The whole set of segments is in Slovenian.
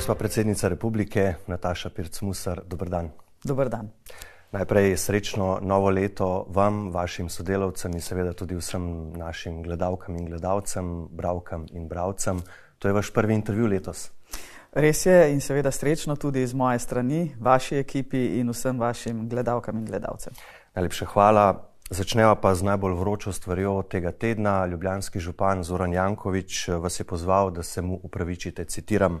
Gospa predsednica republike Nataša Pirc-Musar, dober dan. Dober dan. Najprej srečno novo leto vam, vašim sodelavcem in seveda tudi vsem našim gledalkam in gledalcem, bravkam in bravcem. To je vaš prvi intervju letos. Res je in seveda srečno tudi z moje strani, vaši ekipi in vsem vašim gledalkam in gledalcem. Najlepša hvala. Začneva pa z najbolj vročo stvarjo tega tedna. Ljubljanski župan Zoran Jankovič vas je pozval, da se mu upravičite, citiram.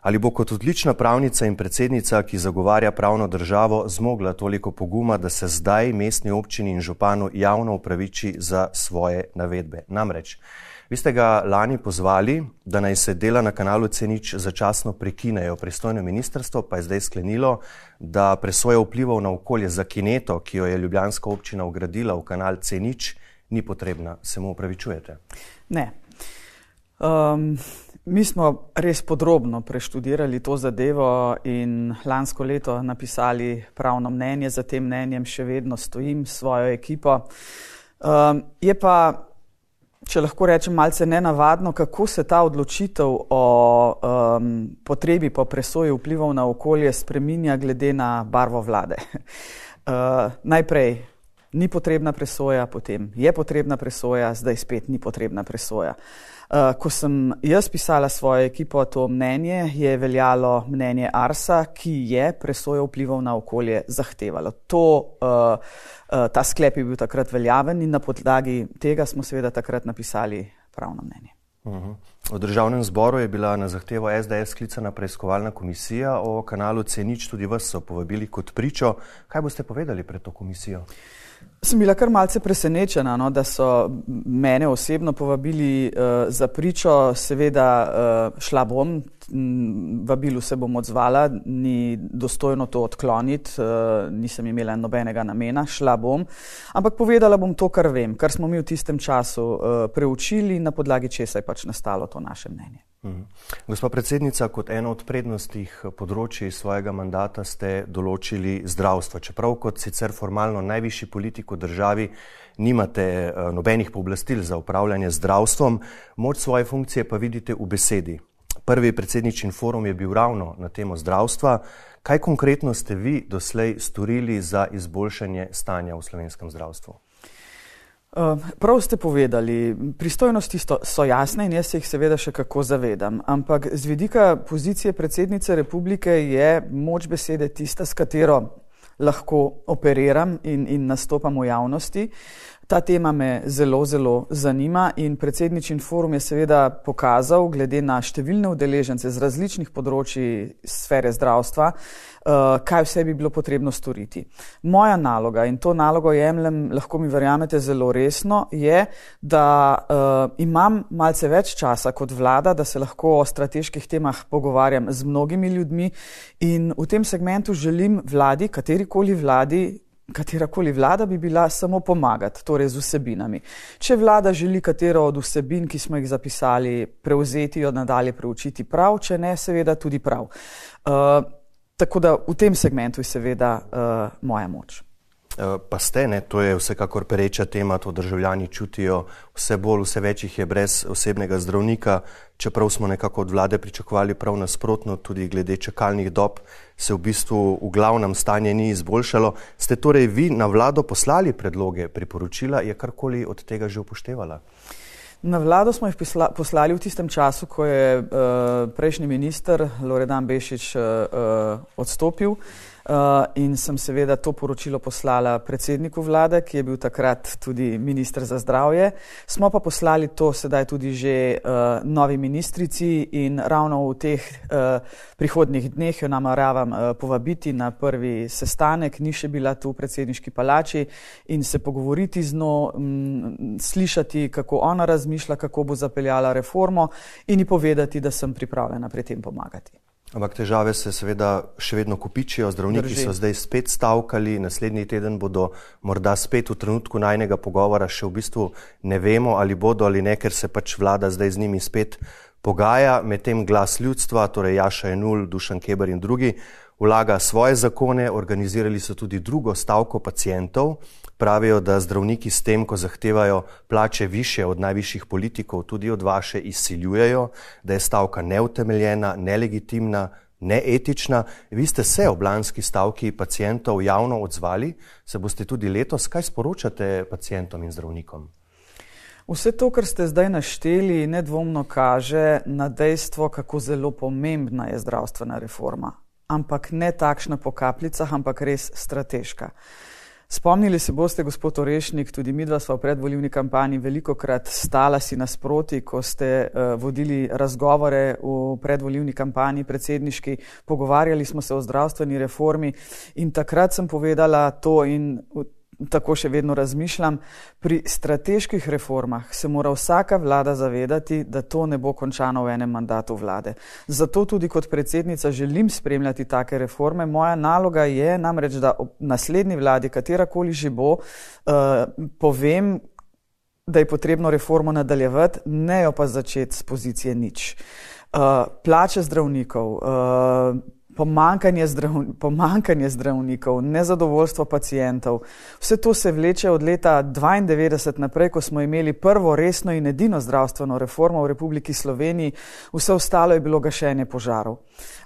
Ali bo kot odlična pravnica in predsednica, ki zagovarja pravno državo, zmogla toliko poguma, da se zdaj mestni občini in županu javno upraviči za svoje navedbe? Namreč, vi ste ga lani pozvali, da naj se dela na kanalu Cenič začasno prekinejo. Pristojno ministrstvo pa je zdaj sklenilo, da presoja vplivov na okolje za kineto, ki jo je Ljubljanska občina ugradila v kanal Cenič, ni potrebna. Se mu upravičujete? Ne. Um, Mi smo res podrobno preštudirali to zadevo in lansko leto napisali pravno mnenje. Za tem mnenjem še vedno stojim s svojo ekipo. Um, je pa, če lahko rečem, malce nenavadno, kako se ta odločitev o um, potrebi po presoji vplivov na okolje spreminja glede na barvo vlade. Uh, najprej ni potrebna presoja, potem je potrebna presoja, zdaj spet ni potrebna presoja. Uh, ko sem jaz pisala svojo ekipo to mnenje, je veljalo mnenje Arsa, ki je presojo vplival na okolje zahtevalo. To, uh, uh, ta sklep je bil takrat veljaven in na podlagi tega smo seveda takrat napisali pravno mnenje. Uh -huh. V državnem zboru je bila na zahtevo SDS sklicana preiskovalna komisija o kanalu Cenič, tudi vas so povabili kot pričo. Kaj boste povedali pred to komisijo? Uh, Sem bila kar malce presenečena, no, da so mene osebno povabili uh, za pričo. Seveda uh, šla bom, vabilu se bom odzvala, ni dostojno to odkloniti, uh, nisem imela nobenega namena, šla bom. Ampak povedala bom to, kar vem, kar smo mi v tistem času uh, preučili in na podlagi česa je pač nastalo to naše mnenje. Mhm. Gospa predsednica, kot eno od prednostih področji svojega mandata ste določili zdravstvo. Čeprav kot sicer formalno najvišji politik v državi nimate eh, nobenih pooblastil za upravljanje zdravstvom, moč svoje funkcije pa vidite v besedi. Prvi predsedničin forum je bil ravno na temo zdravstva. Kaj konkretno ste vi doslej storili za izboljšanje stanja v slovenskem zdravstvu? Eh, prav ste povedali, pristojnosti so jasne in jaz se jih seveda še kako zavedam, ampak z vidika pozicije predsednice republike je moč besede tista, s katero lahko operiram in, in nastopam v javnosti. Ta tema me zelo, zelo zanima in predsedničin forum je seveda pokazal, glede na številne udeležence z različnih področji sfere zdravstva, uh, kaj vse bi bilo potrebno storiti. Moja naloga in to nalogo jemljem, lahko mi verjamete, zelo resno, je, da uh, imam malce več časa kot vlada, da se lahko o strateških temah pogovarjam z mnogimi ljudmi in v tem segmentu želim vladi, katerikoli vladi, Katerakoli vlada bi bila samo pomagati, torej z vsebinami. Če vlada želi katero od vsebin, ki smo jih zapisali, prevzeti, jo nadalje preučiti prav, če ne, seveda tudi prav. Uh, Tako da v tem segmentu je seveda uh, moja moč. Eh, pa ste, ne, to je vsekakor pereča tema, to državljani čutijo vse bolj, vse več jih je brez osebnega zdravnika, čeprav smo nekako od vlade pričakovali prav nasprotno, tudi glede čakalnih dob se v bistvu v glavnem stanje ni izboljšalo. Ste torej vi na vlado poslali predloge, priporočila, je karkoli od tega že upoštevala? Na vlado smo jih poslali v tistem času, ko je uh, prejšnji minister Loredan Bešič uh, uh, odstopil. Uh, in sem seveda to poročilo poslala predsedniku vlade, ki je bil takrat tudi ministr za zdravje. Smo pa poslali to sedaj tudi že uh, novi ministrici in ravno v teh uh, prihodnih dneh jo nameravam uh, povabiti na prvi sestanek, ni še bila tu v predsedniški palači in se pogovoriti z njo, m, slišati, kako ona razmišlja, kako bo zapeljala reformo in ji povedati, da sem pripravljena pri tem pomagati. Ampak težave se seveda še vedno kupičijo, zdravniki Drži. so zdaj spet stavkali, naslednji teden bodo morda spet v trenutku najnega pogovora, še v bistvu ne vemo, ali bodo ali ne, ker se pač vlada zdaj z njimi spet pogaja, medtem glas ljudstva, torej Jaša Enul, Dušan Keber in drugi, vlaga svoje zakone, organizirali so tudi drugo stavko pacijentov, pravijo, da zdravniki s tem, ko zahtevajo plače više od najvišjih politikov, tudi od vaše, izsiljujejo, da je stavka neutemeljena, nelegitimna, neetična. Vi ste se ob lanski stavki pacijentov javno odzvali, se boste tudi letos, kaj sporočate pacijentom in zdravnikom? Vse to, kar ste zdaj našteli, nedvomno kaže na dejstvo, kako zelo pomembna je zdravstvena reforma. Ampak ne takšna po kapljicah, ampak res strateška. Spomnili se boste, gospod Orešnik, tudi mi dva smo v predvoljivni kampanji veliko krat stala si nasproti, ko ste uh, vodili razgovore v predvoljivni kampanji predsedniški, pogovarjali smo se o zdravstveni reformi in takrat sem povedala to in tako še vedno razmišljam, pri strateških reformah se mora vsaka vlada zavedati, da to ne bo končano v enem mandatu vlade. Zato tudi kot predsednica želim spremljati take reforme. Moja naloga je namreč, da ob naslednji vladi, katerakoli že bo, uh, povem, da je potrebno reformo nadaljevati, ne jo pa začeti z pozicije nič. Uh, plače zdravnikov, uh, pomankanje, zdrav, pomankanje zdravnikov, nezadovoljstvo pacijentov. Vse to se vleče od leta 1992 naprej, ko smo imeli prvo resno in edino zdravstveno reformo v Republiki Sloveniji, vse ostalo je bilo gašenje požarov.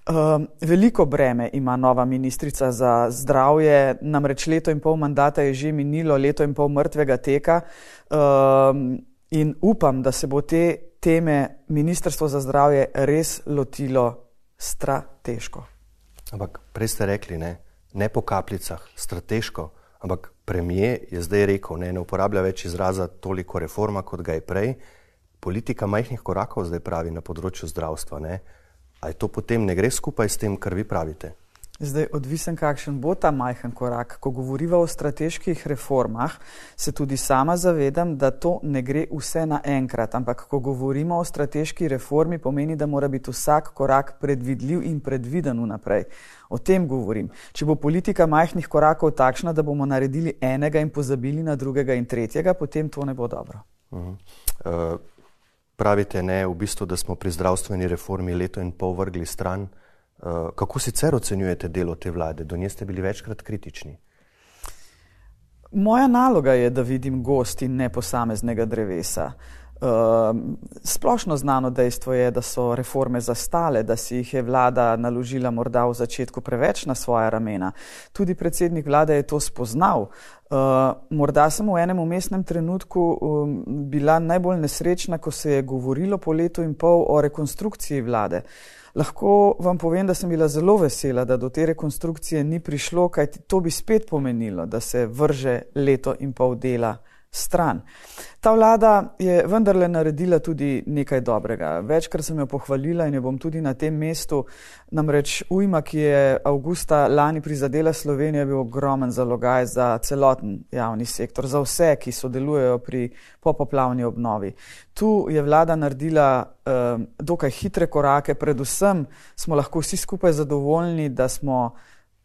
Um, veliko breme ima nova ministrica za zdravje, namreč leto in pol mandata je že minilo, leto in pol mrtvega teka um, in upam, da se bo te teme Ministrstvo za zdravje res lotilo strateško. Ampak prej ste rekli, ne, ne po kapljicah, strateško, ampak premije je zdaj rekel, ne, ne uporablja več izraza toliko reforma, kot ga je prej. Politika majhnih korakov zdaj pravi na področju zdravstva. Ne. A je to potem ne gre skupaj s tem, kar vi pravite? Zdaj, odvisen, kakšen bo ta majhen korak. Ko govorimo o strateških reformah, se tudi sama zavedam, da to ne gre vse naenkrat. Ampak, ko govorimo o strateški reformi, pomeni, da mora biti vsak korak predvidljiv in predviden vnaprej. O tem govorim. Če bo politika majhnih korakov takšna, da bomo naredili enega in pozabili na drugega in tretjega, potem to ne bo dobro. Uh -huh. uh, pravite, ne, v bistvu, da smo pri zdravstveni reformi leto in pol vrgli stran. Eh, kako sicer ocenjujete delo te vlade? Do nje ste bili večkrat kritični. Moja naloga je, da vidim gost in ne posameznega drevesa. Uh, splošno znano dejstvo je, da so reforme zastale, da si jih je vlada naložila morda v začetku preveč na svoja ramena. Tudi predsednik vlade je to spoznal. Uh, morda sem v enem umestnem trenutku um, bila najbolj nesrečna, ko se je govorilo po letu in pol o rekonstrukciji vlade. Lahko vam povem, da sem bila zelo vesela, da do te rekonstrukcije ni prišlo, kajti to bi spet pomenilo, da se vrže leto in pol dela stran. Ta vlada je vendarle naredila tudi nekaj dobrega. Večkrat sem jo pohvalila in jo bom tudi na tem mestu. Namreč ujma, ki je avgusta lani prizadela Slovenijo, je bil ogromen zalogaj za celoten javni sektor, za vse, ki sodelujejo pri popoplavni obnovi. Tu je vlada naredila um, dokaj hitre korake, predvsem smo lahko vsi skupaj zadovoljni, da smo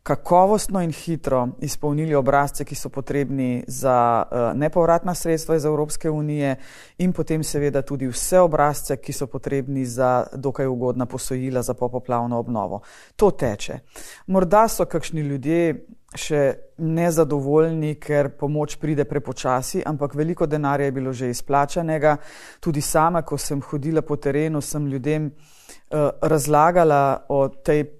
kakovostno in hitro izpolnili obrazce, ki so potrebni za uh, nepovratna sredstva iz Evropske unije in potem seveda tudi vse obrazce, ki so potrebni za dokaj ugodna posojila za popoplavno obnovo. To teče. Morda so kakšni ljudje še nezadovoljni, ker pomoč pride prepočasi, ampak veliko denarja je bilo že izplačanega. Tudi sama, ko sem hodila po terenu, sem ljudem uh, razlagala o tej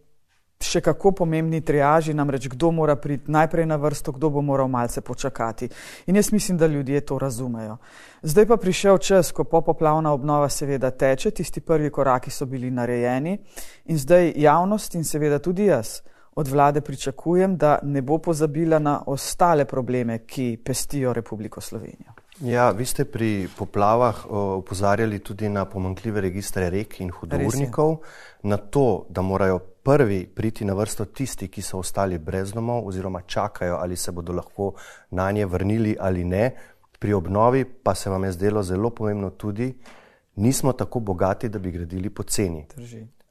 še kako pomembni triaži, namreč kdo mora priti najprej na vrsto, kdo bo moral malce počakati. In jaz mislim, da ljudje to razumejo. Zdaj pa prišel čas, ko popoplavna obnova seveda teče, tisti prvi koraki so bili narejeni in zdaj javnost in seveda tudi jaz od vlade pričakujem, da ne bo pozabila na ostale probleme, ki pestijo Republiko Slovenijo. Ja, vi ste pri poplavah opozarjali tudi na pomankljive registre rek in hudournikov, na to, da morajo prvi priti na vrsto tisti, ki so ostali brez domov oziroma čakajo, ali se bodo lahko na nje vrnili ali ne. Pri obnovi pa se vam je zdelo zelo pomembno tudi, nismo tako bogati, da bi gradili poceni.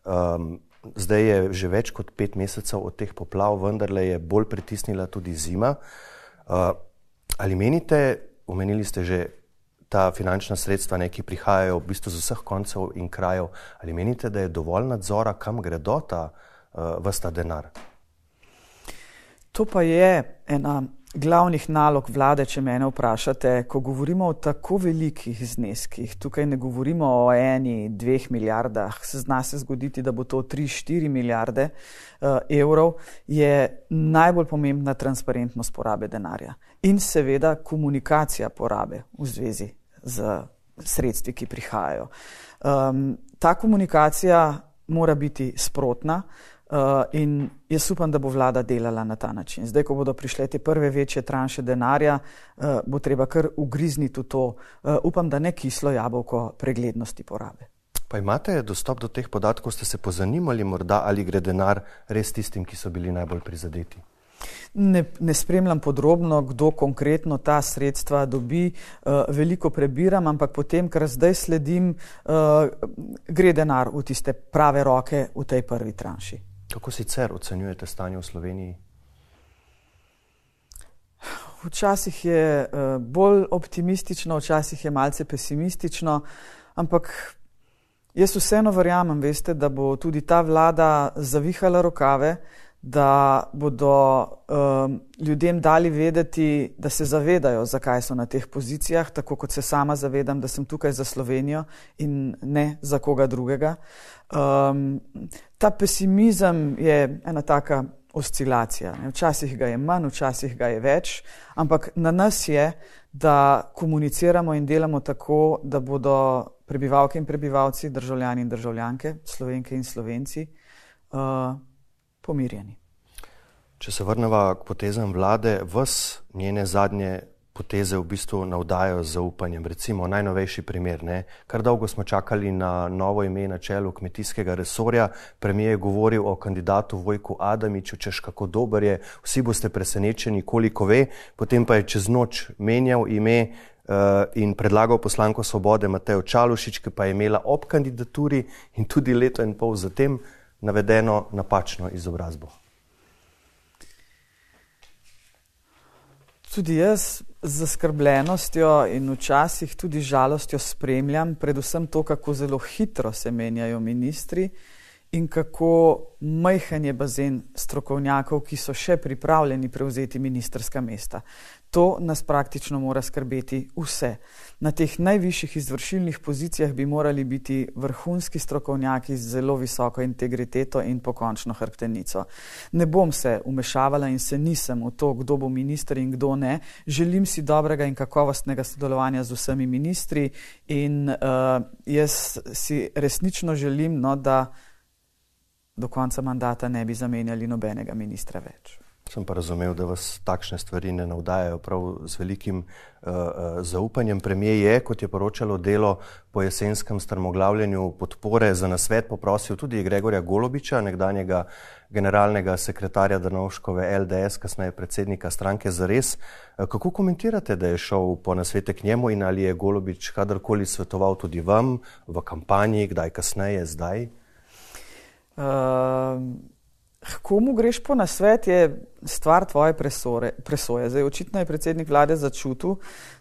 Um, zdaj je že več kot pet mesecev od teh poplav, vendarle je bolj pritisnila tudi zima. Uh, ali menite, omenili ste že ta finančna sredstva, ne, ki prihajajo v bistvu z vseh koncev in krajev, ali menite, da je dovolj nadzora, kam gredo ta uh, vsta denar? To pa je ena glavnih nalog vlade, če mene vprašate, ko govorimo o tako velikih zneskih, tukaj ne govorimo o eni, dveh milijardah, zna se zgoditi, da bo to tri, štiri milijarde uh, evrov, je najbolj pomembna transparentnost porabe denarja in seveda komunikacija porabe v zvezi z sredstvi, ki prihajajo. Um, ta komunikacija mora biti sprotna. Uh, in jaz upam, da bo vlada delala na ta način. Zdaj, ko bodo prišle te prve večje tranše denarja, uh, bo treba kar ugrizniti v to. Uh, upam, da ne kislo jabolko preglednosti porabe. Pa imate dostop do teh podatkov, ste se pozanimali morda, ali gre denar res tistim, ki so bili najbolj prizadeti? Ne, ne spremljam podrobno, kdo konkretno ta sredstva dobi, uh, veliko prebiram, ampak potem, kar zdaj sledim, uh, gre denar v tiste prave roke v tej prvi tranši. Kako sicer ocenjujete stanje v Sloveniji? Včasih je uh, bolj optimistično, včasih je malce pesimistično, ampak jaz vseeno verjamem, veste, da bo tudi ta vlada zavihala rokave, da bodo um, ljudem dali vedeti, da se zavedajo, zakaj so na teh pozicijah, tako kot se sama zavedam, da sem tukaj za Slovenijo in ne za koga drugega. Um, ta pesimizem je ena taka oscilacija. Ne? Včasih ga je manj, včasih ga je več, ampak na nas je, da komuniciramo in delamo tako, da bodo prebivalke in prebivalci, državljani in državljanke, slovenke in slovenci, uh, pomirjeni. Če se vrnemo k potezam vlade, vas njene zadnje poteze v bistvu navdajajo z zaupanjem. Recimo najnovejši primer. Ne? Kar dolgo smo čakali na novo ime na čelu kmetijskega resorja. Premijer je govoril o kandidatu Vojku Adamiču, češ kako dober je, vsi boste presenečeni, koliko ve, potem pa je čez noč menjal ime uh, in predlagal poslanko Svobode Matejo Čalušič, ki pa je imela ob kandidaturi in tudi leto in pol zatem navedeno napačno izobrazbo. Tudi jaz z zaskrbljenostjo in včasih tudi žalostjo spremljam, predvsem to, kako zelo hitro se menjajo ministri in kako majhen je bazen strokovnjakov, ki so še pripravljeni prevzeti ministerska mesta. To nas praktično mora skrbeti vse. Na teh najvišjih izvršilnih pozicijah bi morali biti vrhunski strokovnjaki z zelo visoko integriteto in pokončno hrbtenico. Ne bom se umešavala in se nisem v to, kdo bo minister in kdo ne. Želim si dobrega in kakovostnega sodelovanja z vsemi ministri in uh, jaz si resnično želim, no, da do konca mandata ne bi zamenjali nobenega ministra več. Sem pa razumel, da vas takšne stvari ne navdajajo prav z velikim uh, zaupanjem. Premijer je, kot je poročalo delo po jesenskem strmoglavljanju podpore za nasvet, poprosil tudi Gregorja Golobiča, nekdanjega generalnega sekretarja Danovškove LDS, kasneje predsednika stranke za res. Uh, kako komentirate, da je šel po nasvete k njemu in ali je Golobič kadarkoli svetoval tudi vam v kampanji, kdaj kasneje, zdaj? Uh... Komu greš po nasvet, je stvar tvoje presore, presoje. Zdaj, očitno je predsednik vlade začutil,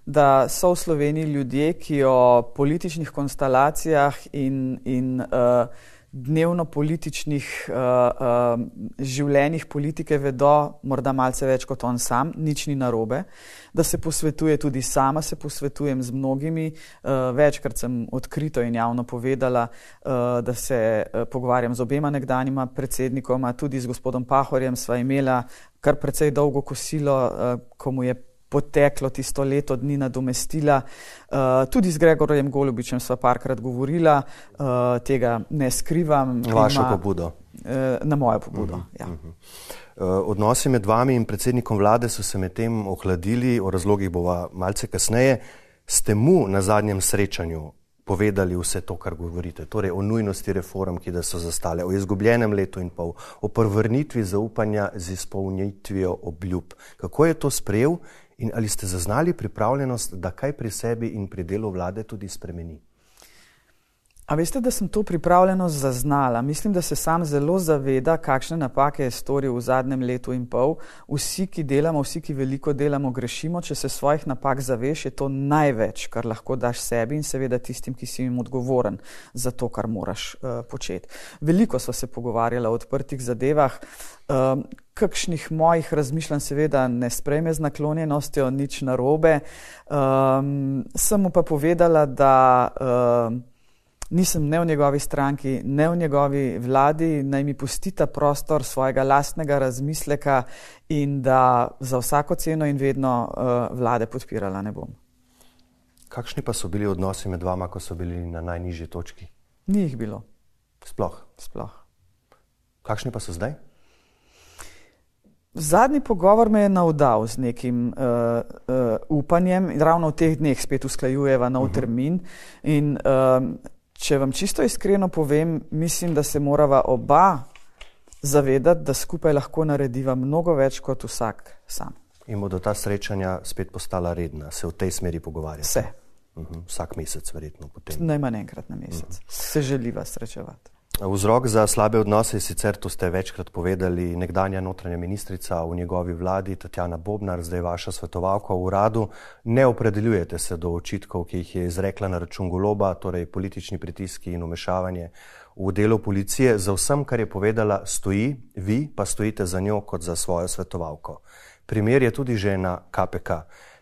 da so v Sloveniji ljudje, ki o političnih konstelacijah in, in uh, dnevno političnih uh, uh, življenjih politike vedo morda malce več kot on sam, nič ni narobe, da se posvetuje tudi sama, se posvetujem z mnogimi, uh, večkrat sem odkrito in javno povedala, uh, da se uh, pogovarjam z obema nekdanjima predsednikoma, tudi z gospodom Pahorjem sva imela kar precej dolgo kosilo, uh, ko mu je poteklo tisto leto dni nadomestila. Uh, tudi z Gregorjem Golubičem sva parkrat govorila, uh, tega ne skrivam. Na vašo ima, pobudo. Uh, na mojo pobudo, uh -huh, ja. Uh -huh. Uh, odnosi med vami in predsednikom vlade so se medtem ohladili, o razlogih bova malce kasneje. Ste mu na zadnjem srečanju povedali vse to, kar govorite, torej o nujnosti reform, ki da so zastale, o izgubljenem letu in pol, o prvrnitvi zaupanja z izpolnitvijo obljub. Kako je to sprejel In ali ste zaznali pripravljenost, da kaj pri sebi in pri delu vlade tudi spremeni? A veste, da sem to pripravljenost zaznala? Mislim, da se sam zelo zaveda, kakšne napake je storil v zadnjem letu in pol. Vsi, ki delamo, vsi, ki veliko delamo, grešimo. Če se svojih napak zaveš, je to največ, kar lahko daš sebi in seveda tistim, ki si jim odgovoren za to, kar moraš uh, početi. Veliko smo se pogovarjali o odprtih zadevah. Um, kakšnih mojih razmišljanj seveda ne sprejme z naklonjenostjo, nič narobe. Um, sem mu pa povedala, da. Uh, nisem ne v njegovi stranki, ne v njegovi vladi, naj mi pustita prostor svojega lastnega razmisleka in da za vsako ceno in vedno uh, vlade podpirala ne bom. Kakšni pa so bili odnosi med vama, ko so bili na najnižji točki? Ni jih bilo. Sploh. Sploh. Kakšni pa so zdaj? Zadnji pogovor me je navdal z nekim uh, uh, upanjem, ravno v teh dneh spet usklajujeva nov uh mhm. -huh. termin. In, uh, Če vam čisto iskreno povem, mislim, da se morava oba zavedati, da skupaj lahko narediva mnogo več kot vsak sam. In bodo ta srečanja spet postala redna, se v tej smeri pogovarjati? Vse. Uh mhm, -huh. Vsak mesec, verjetno. Najmanj enkrat na mesec. Uh mhm. -huh. Se želiva srečevati. Vzrok za slabe odnose je sicer, to ste večkrat povedali, nekdanja notranja ministrica v njegovi vladi, Tatjana Bobnar, zdaj vaša svetovalka v uradu. Ne opredeljujete se do očitkov, ki jih je izrekla na račun goloba, torej politični pritiski in umešavanje v delo policije. Za vsem, kar je povedala, stoji, vi pa stojite za njo kot za svojo svetovalko. Primer je tudi že na KPK.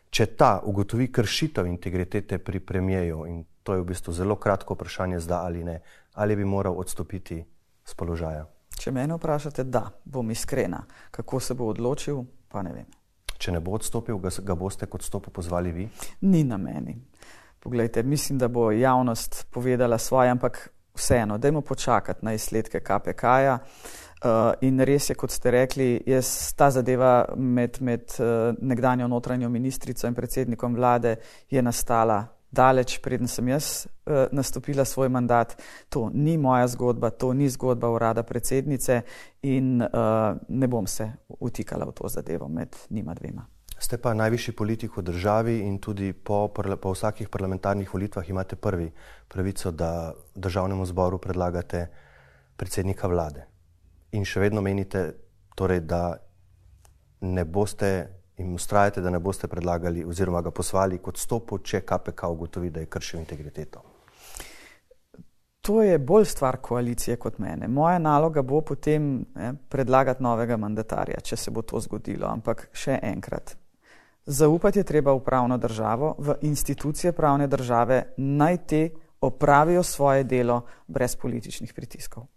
Če ta ugotovi kršitev integritete pri premijeju, in to je v bistvu zelo kratko vprašanje, zda ali ne, ali bi moral odstopiti z položaja? Če me vprašate, da bom iskrena, kako se bo odločil, pa ne vem. Če ne bo odstopil, ga, ga boste kot stopu pozvali vi? Ni na meni. Poglejte, mislim, da bo javnost povedala svoje, ampak vseeno, dajmo počakati na izsledke KPK-ja. Uh, eh, in res je, kot ste rekli, jaz ta zadeva med, med uh, nekdanjo notranjo ministrico in predsednikom vlade je nastala daleč, preden sem jaz uh, nastopila svoj mandat. To ni moja zgodba, to ni zgodba urada predsednice in uh, ne bom se utikala v to zadevo med njima dvema. Ste pa najvišji politik v državi in tudi po, po vsakih parlamentarnih volitvah imate prvi pravico, da državnemu zboru predlagate predsednika vlade. In še vedno menite, torej, da ne boste in ustrajate, da ne boste predlagali oziroma ga poslali kot stopu, če KPK ugotovi, da je kršil integriteto? To je bolj stvar koalicije kot mene. Moja naloga bo potem ne, predlagati novega mandatarja, če se bo to zgodilo. Ampak še enkrat, zaupati je treba v pravno državo, v institucije pravne države, naj te opravijo svoje delo brez političnih pritiskov.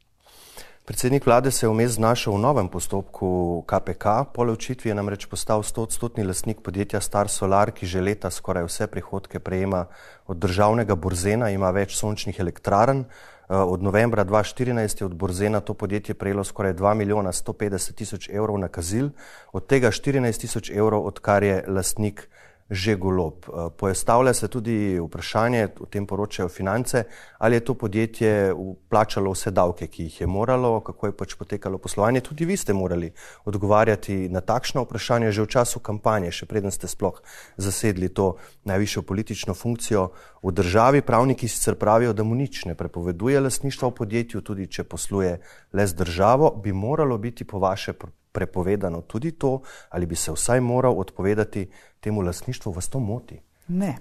Predsednik vlade se je vmes znašel v novem postopku KPK. Po ločitvi je namreč postal 100-odstotni lastnik podjetja Star Solar, ki že leta skoraj vse prihodke prejema od državnega Borzena, ima več sončnih elektrarn. Eh, od novembra 2014 je od Borzena to podjetje prejelo skoraj 2 milijona 150 tisoč evrov nakazil, od tega 14 tisoč evrov, odkar je lastnik že golob. Eh, pojastavlja se tudi vprašanje, o tem poročajo finance, ali je to podjetje plačalo vse davke, ki jih je moralo, kako je pač potekalo poslovanje. Tudi vi ste morali odgovarjati na takšno vprašanje že v času kampanje, še preden ste sploh zasedli to najvišjo politično funkcijo v državi. Pravniki sicer pravijo, da mu nič ne prepoveduje lasništva v podjetju, tudi če posluje le z državo, bi moralo biti po vaše prepovedano tudi to, ali bi se vsaj moral odpovedati temu lasništvu, vas to moti? Ne.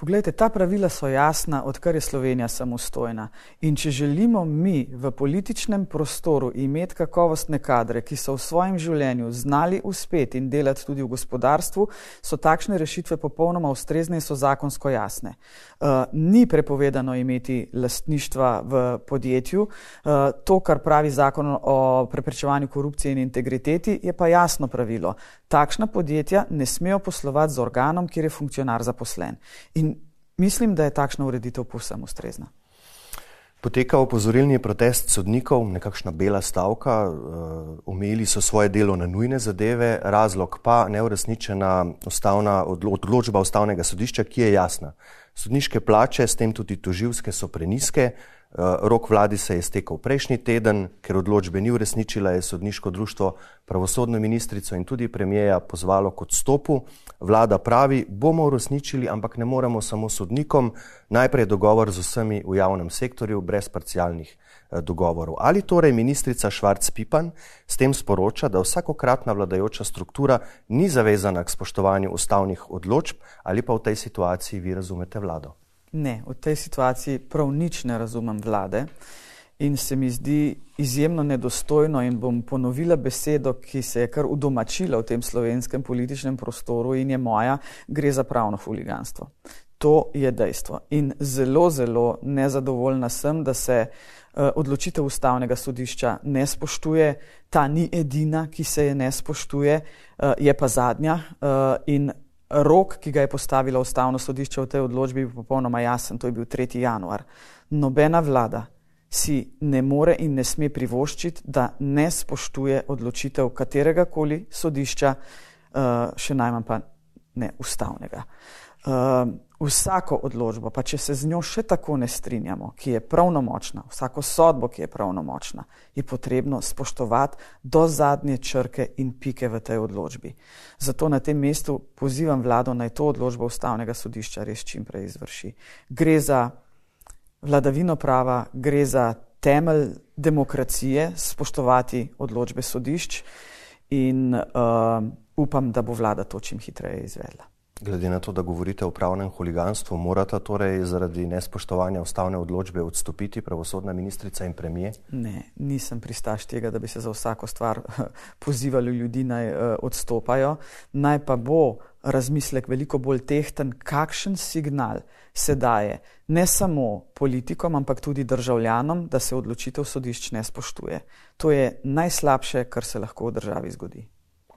Poglejte, ta pravila so jasna, odkar je Slovenija samostojna. In če želimo mi v političnem prostoru imeti kakovostne kadre, ki so v svojem življenju znali uspeti in delati tudi v gospodarstvu, so takšne rešitve popolnoma ustrezne in so zakonsko jasne. Uh, ni prepovedano imeti lastništva v podjetju. Uh, to, kar pravi zakon o preprečevanju korupcije in integriteti, je pa jasno pravilo. Takšna podjetja ne smejo poslovati z organom, kjer je funkcionar zaposlen. In mislim, da je takšna ureditev povsem ustrezna. Poteka opozorilni protest sodnikov, nekakšna bela stavka, uh, omejili so svoje delo na nujne zadeve, razlog pa neuresničena ustavna odločba ustavnega sodišča, ki je jasna. Sodniške plače, s tem tudi toživske, so preniske, rok vladi se je stekel prejšnji teden, ker odločbe ni uresničila, je sodniško društvo pravosodno ministrico in tudi premijeja pozvalo k odstopu. Vlada pravi, bomo uresničili, ampak ne moremo samo sodnikom, najprej dogovor z vsemi v javnem sektorju, brez parcialnih eh, dogovorov. Ali torej ministrica Švarc Pipan s tem sporoča, da vsakokratna vladajoča struktura ni zavezana k spoštovanju ustavnih odločb ali pa v tej situaciji vi razumete vlado? Ne, v tej situaciji prav nič ne razumem vlade in se mi zdi izjemno nedostojno in bom ponovila besedo, ki se je kar udomačila v tem slovenskem političnem prostoru in je moja, gre za pravno huliganstvo. To je dejstvo. In zelo, zelo nezadovoljna sem, da se uh, odločitev ustavnega sodišča ne spoštuje. Ta ni edina, ki se je ne spoštuje, uh, je pa zadnja. Uh, in rok, ki ga je postavilo ustavno sodišče v tej odločbi, je popolnoma jasen. To je bil 3. januar. Nobena vlada si ne more in ne sme privoščiti, da ne spoštuje odločitev katerega koli sodišča, uh, še najmanj pa ne ustavnega. Vsako odločbo, pa če se z njo še tako ne strinjamo, ki je pravnomočna, vsako sodbo, ki je pravnomočna, je potrebno spoštovati do zadnje črke in pike v tej odločbi. Zato na tem mestu pozivam vlado naj to odločbo ustavnega sodišča res čim prej izvrši. Gre za vladavino prava, gre za temelj demokracije, spoštovati odločbe sodišč in uh, upam, da bo vlada to čim hitreje izvedla. Glede na to, da govorite o pravnem huliganstvu, morata torej zaradi nespoštovanja ustavne odločbe odstopiti pravosodna ministrica in premije? Ne, nisem pristaš tega, da bi se za vsako stvar pozivali ljudi naj uh, odstopajo. Naj pa bo razmislek veliko bolj tehten, kakšen signal se daje ne samo politikom, ampak tudi državljanom, da se odločitev sodišč ne spoštuje. To je najslabše, kar se lahko v državi zgodi.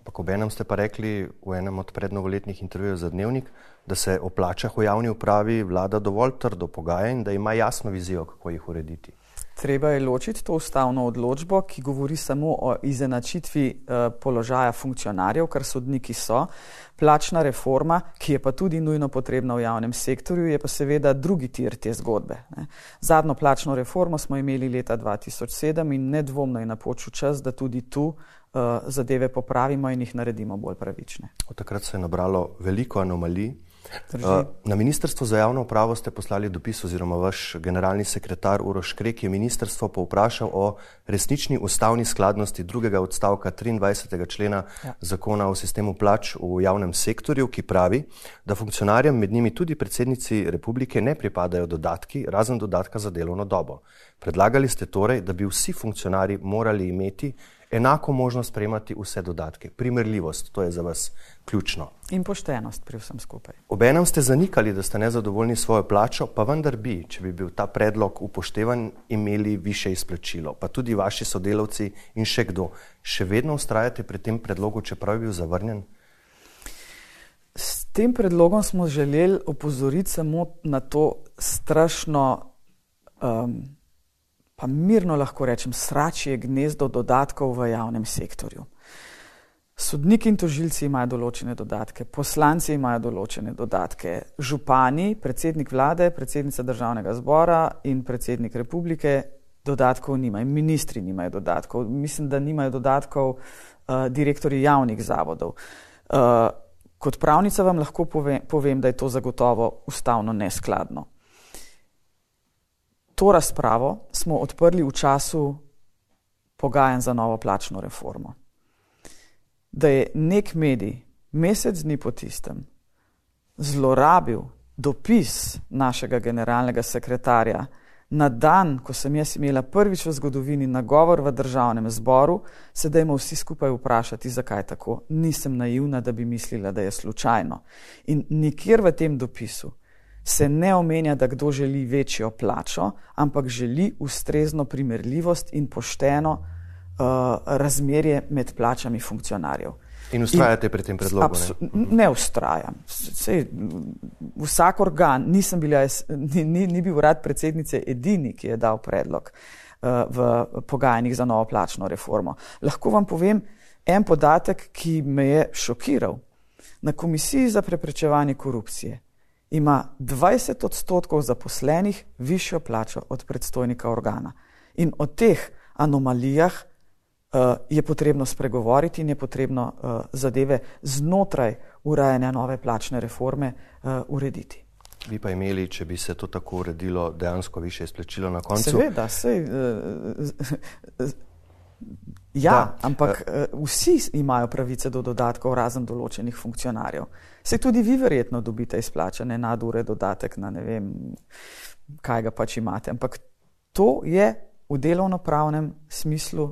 Ampak ob enem ste pa rekli v enem od prednovoletnih intervjujev za dnevnik, da se o plačah v javni upravi vlada dovolj trdo pogaja in da ima jasno vizijo, kako jih urediti. Treba je ločiti to ustavno odločbo, ki govori samo o izenačitvi eh, položaja funkcionarjev, kar sodniki so. Plačna reforma, ki je pa tudi nujno potrebna v javnem sektorju, je pa seveda drugi tir te zgodbe. Ne. Zadnjo plačno reformo smo imeli leta 2007 in nedvomno je napočil čas, da tudi tu zadeve popravimo in jih naredimo bolj pravične. Od takrat se je nabralo veliko anomalij. Uh, na Ministrstvo za javno upravo ste poslali dopis oziroma vaš generalni sekretar Uroš Krek je ministrstvo povprašal o resnični ustavni skladnosti drugega odstavka 23. člena ja. zakona o sistemu plač v javnem sektorju, ki pravi, da funkcionarjem, med njimi tudi predsednici republike, ne pripadajo dodatki, razen dodatka za delovno dobo. Predlagali ste torej, da bi vsi funkcionari morali imeti enako možnost prejemati vse dodatke. Primerljivost, to je za vas ključno. In poštenost pri vsem skupaj. Obenem ste zanikali, da ste nezadovoljni s svojo plačo, pa vendar bi, če bi bil ta predlog upoštevan, imeli više izplačilo. Pa tudi vaši sodelavci in še kdo. Še vedno ustrajate pri tem predlogu, čeprav je bil zavrnjen? S tem predlogom smo želeli opozoriti samo na to strašno um, pa mirno lahko rečem, sračje gnezdo dodatkov v javnem sektorju. Sodniki in tožilci imajo določene dodatke, poslanci imajo določene dodatke, župani, predsednik vlade, predsednica državnega zbora in predsednik republike dodatkov nimajo, ministri nimajo dodatkov, mislim, da nimajo dodatkov uh, direktori javnih zavodov. Uh, kot pravnica vam lahko povem, povem, da je to zagotovo ustavno neskladno to razpravo smo odprli v času pogajanj za novo plačno reformo. Da je nek medij mesec dni po tistem zlorabil dopis našega generalnega sekretarja na dan, ko sem jaz imela prvič v zgodovini nagovor v državnem zboru, se dajmo vsi skupaj vprašati, zakaj tako. Nisem naivna, da bi mislila, da je slučajno. In nikjer v tem dopisu se ne omenja, da kdo želi večjo plačo, ampak želi ustrezno primerljivost in pošteno uh, razmerje med plačami funkcionarjev. In ustrajate in, pri tem predlogu? Ne, ne ustrajam. Sej, vsak organ, nisem bila, ni, ni, ni bil urad predsednice edini, ki je dal predlog uh, v pogajanjih za novo plačno reformo. Lahko vam povem en podatek, ki me je šokiral. Na Komisiji za preprečevanje korupcije ima 20 odstotkov zaposlenih višjo plačo od predstojnika organa. In o teh anomalijah uh, je potrebno spregovoriti in je potrebno uh, zadeve znotraj urajanja nove plačne reforme uh, urediti. Bi pa imeli, če bi se to tako uredilo, dejansko više izplačilo na koncu? Seveda, sej, uh, ja, da. ampak uh, vsi imajo pravice do dodatkov, razen določenih funkcionarjev. Se tudi vi verjetno dobite izplačane nadure dodatek na ne vem, kaj ga pač imate. Ampak to je v delovno-pravnem smislu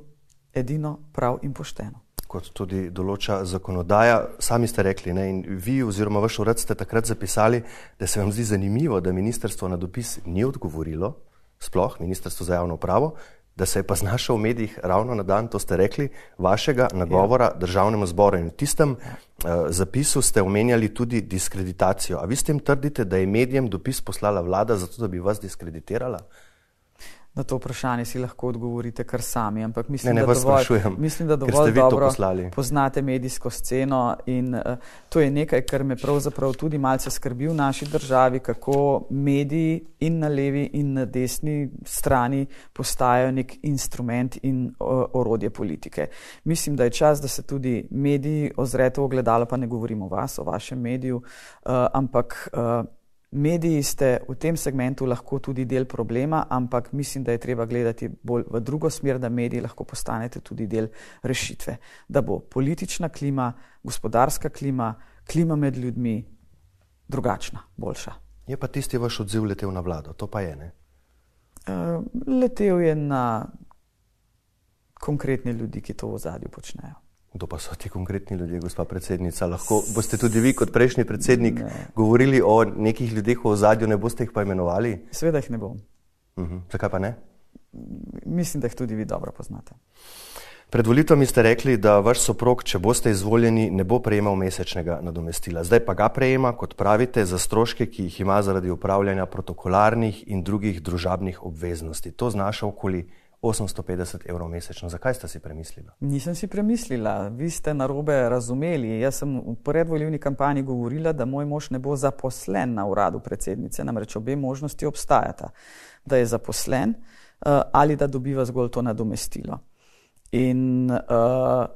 edino prav in pošteno. Kot tudi določa zakonodaja, sami ste rekli, ne, in vi oziroma vaš urad ste takrat zapisali, da se vam zdi zanimivo, da ministrstvo na dopis ni odgovorilo, sploh ministrstvo za javno upravo, da se je pa znašel v medijih ravno na dan, to ste rekli, vašega nagovora ja. državnemu zboru. In v tistem uh, zapisu ste omenjali tudi diskreditacijo. A vi s tem trdite, da je medijem dopis poslala vlada zato, da bi vas diskreditirala? Na to vprašanje si lahko odgovorite kar sami. Ampak mislim, ne, ne da dovolj, mislim, da dovolj dobro poznate medijsko sceno in uh, to je nekaj, kar me pravzaprav tudi malce skrbi v naši državi, kako mediji in na levi in na desni strani postajajo nek instrument in uh, orodje politike. Mislim, da je čas, da se tudi mediji ozreto ogledalo, pa ne govorimo o vas, o vašem mediju, uh, ampak uh, Mediji ste v tem segmentu lahko tudi del problema, ampak mislim, da je treba gledati bolj v drugo smer, da mediji lahko postanete tudi del rešitve. Da bo politična klima, gospodarska klima, klima med ljudmi drugačna, boljša. Je pa tisti vaš odziv letel na vlado, to pa je ne? Uh, letel je na konkretne ljudi, ki to v zadju počnejo. Kdo pa so ti konkretni ljudje, gospa predsednica? Lahko boste tudi vi, kot prejšnji predsednik, ne. govorili o nekih ljudeh v ozadju, ne boste jih pa imenovali? Sveda jih ne bom. Uh mhm. -huh. Zakaj pa ne? Mislim, da jih tudi vi dobro poznate. Pred volitvami ste rekli, da vaš soprog, če boste izvoljeni, ne bo prejemal mesečnega nadomestila. Zdaj pa ga prejema, kot pravite, za stroške, ki jih ima zaradi upravljanja protokolarnih in drugih družabnih obveznosti. To znaša okoli 850 evrov mesečno. Zakaj ste si premislili? Nisem si premislila, vi ste narobe razumeli. Jaz sem v predvoljivni kampanji govorila, da moj mož ne bo zaposlen na uradu predsednice, namreč obe možnosti obstajata. Da je zaposlen uh, ali da dobiva zgolj to nadomestilo. In uh,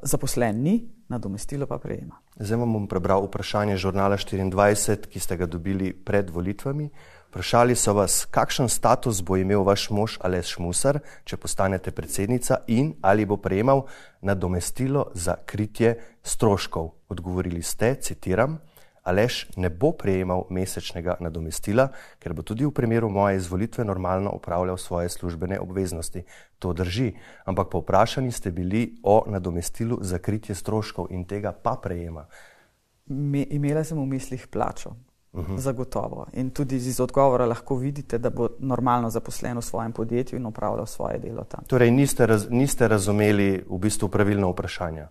zaposlen ni, nadomestilo pa prejema. Zdaj vam bom prebral vprašanje žurnala 24, ki ste ga dobili pred volitvami. Vprašali so vas, kakšen status bo imel vaš mož Aleš Šmusar, če postanete predsednica in ali bo prejemal nadomestilo za kritje stroškov. Odgovorili ste, citiram, Aleš ne bo prejemal mesečnega nadomestila, ker bo tudi v primeru moje izvolitve normalno upravljal svoje službene obveznosti. To drži, ampak po vprašanju ste bili o nadomestilu za kritje stroškov in tega pa prejema. Me, imela sem v mislih plačo. -huh. Zagotovo. In tudi iz odgovora lahko vidite, da bo normalno zaposlen v svojem podjetju in upravljal svoje delo tam. Torej, niste, raz, niste razumeli v bistvu pravilno vprašanje?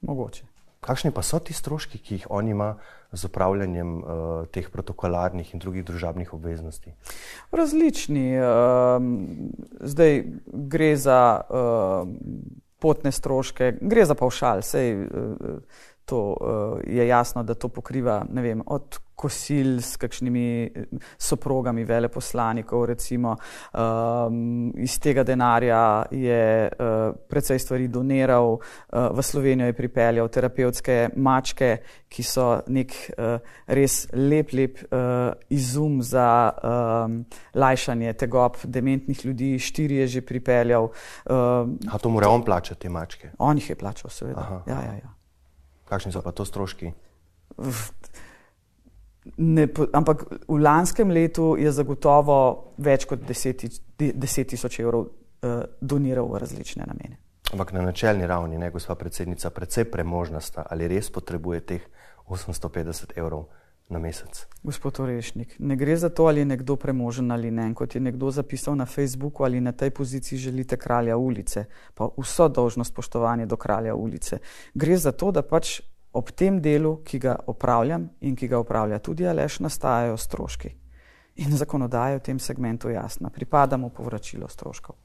Mogoče. Kakšni pa so ti stroški, ki jih on ima z upravljanjem uh, teh protokolarnih in drugih družabnih obveznosti? Različni. Uh, zdaj gre za uh, potne stroške, gre za paušal. Sej, uh, to uh, je jasno, da to pokriva vem, od kosil s kakšnimi eh, soprogami veleposlanikov, recimo um, iz tega denarja je uh, precej stvari doniral, uh, v Slovenijo je pripeljal terapevtske mačke, ki so nek uh, res lep, lep uh, izum za um, lajšanje tegob dementnih ljudi, štiri je že pripeljal. Uh, A to mora on plačati, mačke? On jih je plačal, seveda. Aha, ja, ja, ja. Kakšni so pa to stroški? Ne, ampak v lanskem letu je zagotovo več kot 10 tisoč evrov uh, doniral v različne namene. Ampak na načelni ravni, ne, gospa predsednica, predvsej premožna sta, ali res potrebuje teh 850 evrov na mesec? Gospod Orešnik, ne gre za to, ali je nekdo premožen ali ne. Kot je nekdo zapisal na Facebooku, ali na tej poziciji želite kralja ulice, pa vso dožnost spoštovanja do kralja ulice. Gre za to, da pač ob tem delu, ki ga opravljam in ki ga opravlja tudi Aleš, nastajajo stroški. In zakonodaja je v tem segmentu jasna. Pripadamo povračilo stroškov.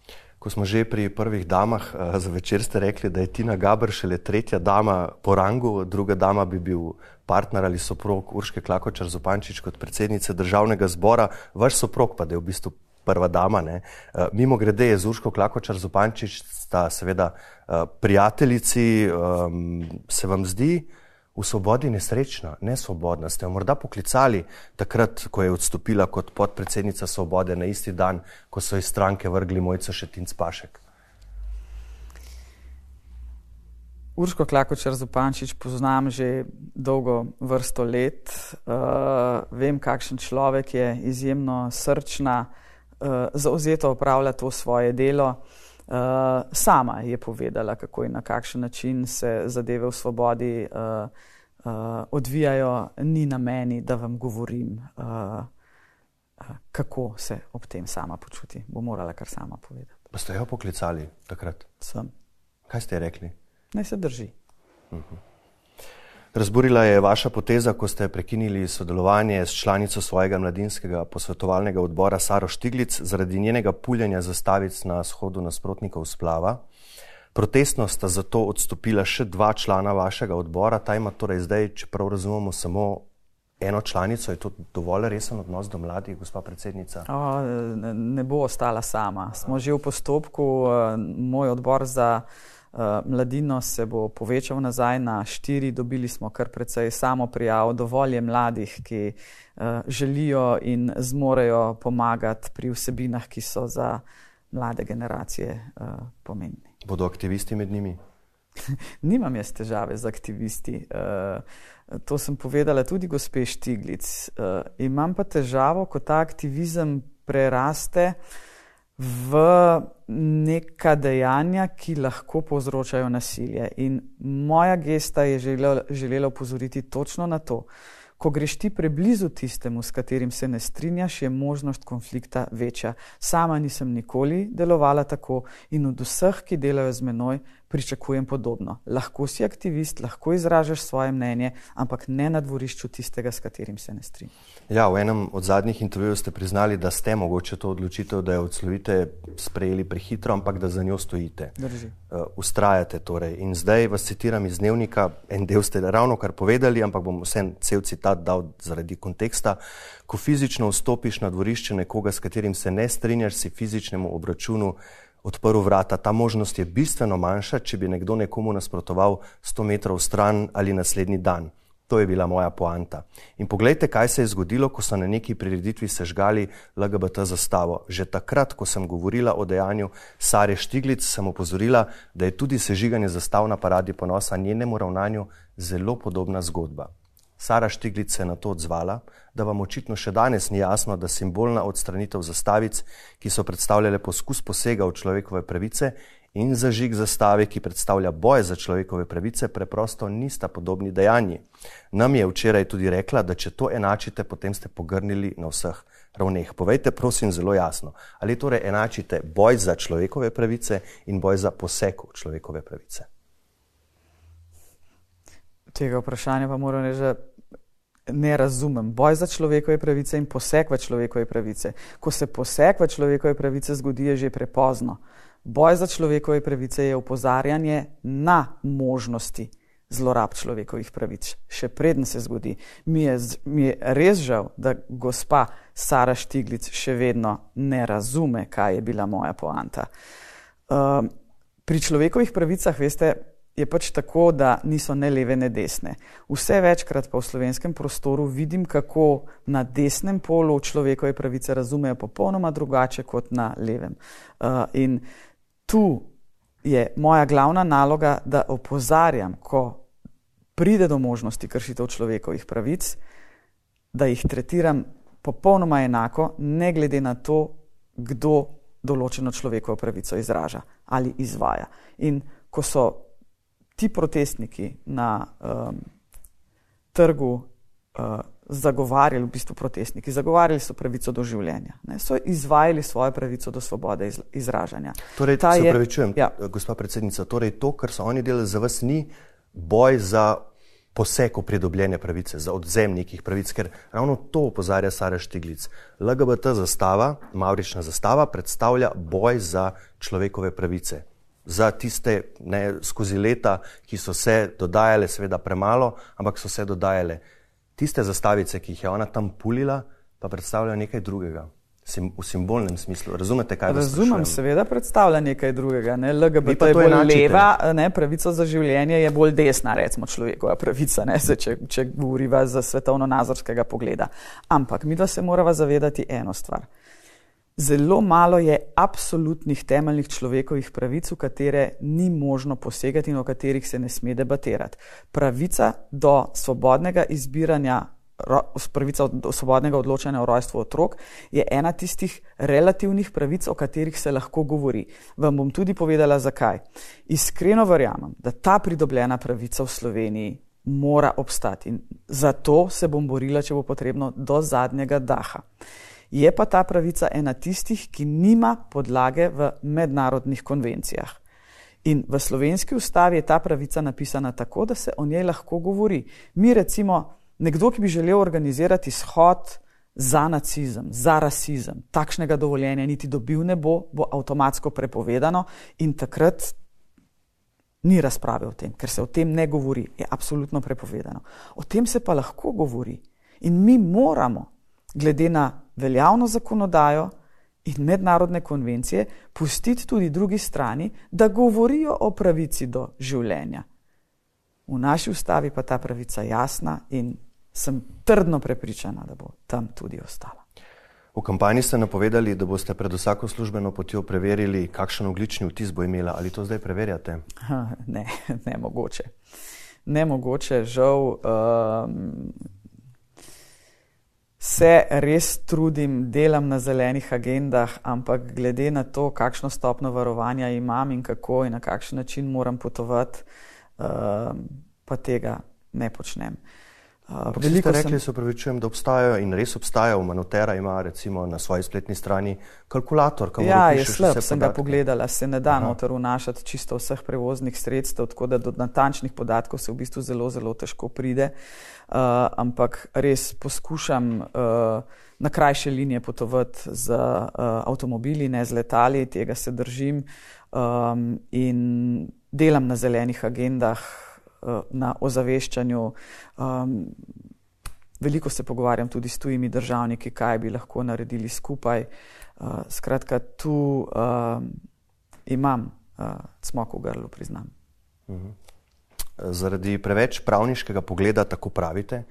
Ko smo že pri prvih damah, uh, za večer ste rekli, da je Tina Gabr šele tretja dama po rangu, druga dama bi bil partner ali soprog Urške Klakočar Zopančič kot predsednice državnega zbora, vaš soprog pa da je v bistvu prva dama. Ne? Uh, mimo grede je z Urško Klakočar Zopančič, sta seveda uh, prijateljici, um, se vam zdi v svobodi nesrečna, nesvobodna. Ste jo morda poklicali takrat, ko je odstopila kot podpredsednica svobode na isti dan, ko so iz stranke vrgli mojca Šetinc Pašek. Urško Klakočar Zupančič poznam že dolgo vrsto let. Uh, vem, kakšen človek je, izjemno srčna, uh, zauzeto opravlja to svoje delo. Uh, sama je povedala, kako in na kakšen način se zadeve v svobodi uh, uh, odvijajo. Ni na meni, da vam govorim, uh, uh, kako se ob tem sama počuti. Bo morala kar sama povedati. Pa ste jo poklicali takrat? Sem. Kaj ste rekli? Naj se drži. Uh mhm. -huh. Razburila je vaša poteza, ko ste prekinili sodelovanje s članico svojega mladinskega posvetovalnega odbora Saro Štiglic zaradi njenega puljenja zastavic na shodu nasprotnikov splava. Protestno sta zato odstopila še dva člana vašega odbora, ta ima torej zdaj, če prav razumemo, samo eno članico. Je to dovolj resen odnos do mladih, gospa predsednica? O, ne bo ostala sama. Smo že v postopku, eh, moj odbor za. Eh, mladino se bo povečal nazaj na štiri, dobili smo kar precej samo prijav, dovolj je mladih, ki uh, želijo in zmorejo pomagati pri vsebinah, ki so za mlade generacije uh, pomembni. Bodo aktivisti med njimi? Nimam jaz težave z aktivisti. Uh, to sem povedala tudi gospe Štiglic. Uh, imam pa težavo, ko ta aktivizem preraste v neka dejanja, ki lahko povzročajo nasilje. In moja gesta je želela, želela upozoriti točno na to. Ko greš ti preblizu tistemu, s katerim se ne strinjaš, je možnost konflikta večja. Sama nisem nikoli delovala tako in od vseh, ki delajo z menoj, pričakujem podobno. Lahko si aktivist, lahko izražaš svoje mnenje, ampak ne na dvorišču tistega, s katerim se ne strinjaš. Ja, v enem od zadnjih intervjujev ste priznali, da ste mogoče to odločitev, da jo odslovite, sprejeli prehitro, ampak da za njo stojite. Drži. Uh, ustrajate torej. In zdaj vas citiram iz dnevnika, en del ste ravno kar povedali, ampak bom vse cel citat dal zaradi konteksta. Ko fizično vstopiš na dvorišče nekoga, s katerim se ne strinjaš, si fizičnemu obračunu odprl vrata. Ta možnost je bistveno manjša, če bi nekdo nekomu nasprotoval 100 metrov stran ali naslednji dan. To je bila moja poanta. In poglejte, kaj se je zgodilo, ko so na neki prireditvi sežgali LGBT zastavo. Že takrat, ko sem govorila o dejanju Sare Štiglic, sem opozorila, da je tudi sežiganje zastav na paradi ponosa njenemu ravnanju zelo podobna zgodba. Sara Štiglic se je na to odzvala, da vam očitno še danes ni jasno, da simbolna odstranitev zastavic, ki so predstavljale poskus posega v človekove pravice, in zažig zastave, ki predstavlja boj za človekove pravice, preprosto nista podobni dejanji. Nam je včeraj tudi rekla, da če to enačite, potem ste pogrnili na vseh ravneh. Povejte, prosim, zelo jasno, ali torej enačite boj za človekove pravice in boj za poseg v človekove pravice. Tega vprašanja pa moram reči, ne razumem. Boj za človekove pravice in poseg v človekove pravice. Ko se poseg v človekove pravice zgodi, je že prepozno. Boj za človekove pravice je upozarjanje na možnosti zlorab človekovih pravic. Še preden se zgodi, mi je, mi je res žal, da gospa Sara Štiglic še vedno ne razume, kaj je bila moja poanta. Um, pri človekovih pravicah, veste, je pač tako, da niso ne leve, ne desne. Vse večkrat pa v slovenskem prostoru vidim, kako na desnem polu človekove pravice razumejo popolnoma drugače kot na levem. Uh, in tu je moja glavna naloga, da opozarjam, ko pride do možnosti kršitev človekovih pravic, da jih tretiram popolnoma enako, ne glede na to, kdo določeno človekovo pravico izraža ali izvaja. In ko so ti protestniki na um, trgu uh, zagovarjali, v bistvu protestniki, zagovarjali so pravico do življenja, ne, so izvajali svojo pravico do svobode iz, izražanja. Torej, Ta se upravičujem, ja. gospa predsednica, torej to, kar so oni delali za vas, ni boj za poseg v pridobljene pravice, za odzem nekih pravic, ker ravno to opozarja Sara Štiglic. LGBT zastava, Maurična zastava, predstavlja boj za človekove pravice. Za tiste ne, skozi leta, ki so se dodajale, seveda premalo, ampak so se dodajale. Tiste zastavice, ki jih je ona tam pulila, pa predstavljajo nekaj drugega sim, v simbolnem smislu. Razumete, kaj Razumem, seveda predstavlja nekaj drugega. Ne? LGBT je bolj enačite. leva, ne? pravica za življenje je bolj desna, recimo človekova pravica, Se, če, če govoriva za svetovno-nazorskega pogleda. Ampak mi da se moramo zavedati eno stvar. Zelo malo je absolutnih temeljnih človekovih pravic, v katere ni možno posegati in o katerih se ne sme debatirati. Pravica do svobodnega izbiranja pravica do svobodnega odločanja o rojstvu otrok, je ena tistih relativnih pravic, o katerih se lahko govori. Vam bom tudi povedala, zakaj. Iskreno verjamem, da ta pridobljena pravica v Sloveniji mora obstati in zato se bom borila, če bo potrebno, do zadnjega daha. Je pa ta pravica ena tistih, ki nima podlage v mednarodnih konvencijah. In v slovenski ustavi je ta pravica napisana tako, da se o njej lahko govori. Mi recimo nekdo, ki bi želel organizirati shod za nacizem, za rasizem, takšnega dovoljenja niti dobil ne bo, bo avtomatsko prepovedano in takrat ni razprave o tem, ker se o tem ne govori, je absolutno prepovedano. O tem se pa lahko govori in mi moramo, glede na veljavno zakonodajo in mednarodne konvencije, pustiti tudi drugi strani, da govorijo o pravici do življenja. V naši ustavi pa ta pravica jasna in sem trdno prepričana, da bo tam tudi ostala. V kampanji ste napovedali, da boste pred vsako službeno potjo preverili, kakšen oglični vtis bo imela. Ali to zdaj preverjate? Ha, ne, ne mogoče. Ne mogoče, žal. Um, Se res trudim, delam na zelenih agendah, ampak glede na to, kakšno stopno varovanja imam in kako in na kakšen način moram potovati, uh, pa tega ne počnem. Uh, Veliko rekli, sem... se upravičujem, da obstajajo in res obstajajo. Manotera ima recimo na svoji spletni strani kalkulator. Ja, je slab, sem ga pogledala, se ne da noter vnašati čisto vseh prevoznih sredstev, tako da do natančnih podatkov se v bistvu zelo, zelo težko pride. Uh, ampak res poskušam uh, na krajše linije potovati z uh, avtomobili, ne z letali, tega se držim um, in delam na zelenih agendah. Eh, na ozaveščanju. Um, veliko se pogovarjam tudi s tujimi državniki, kaj bi lahko naredili skupaj. Uh, skratka, tu uh, imam uh, smok v grlu, priznam. Mhm. Zaradi preveč pravniškega pogleda, tako pravite,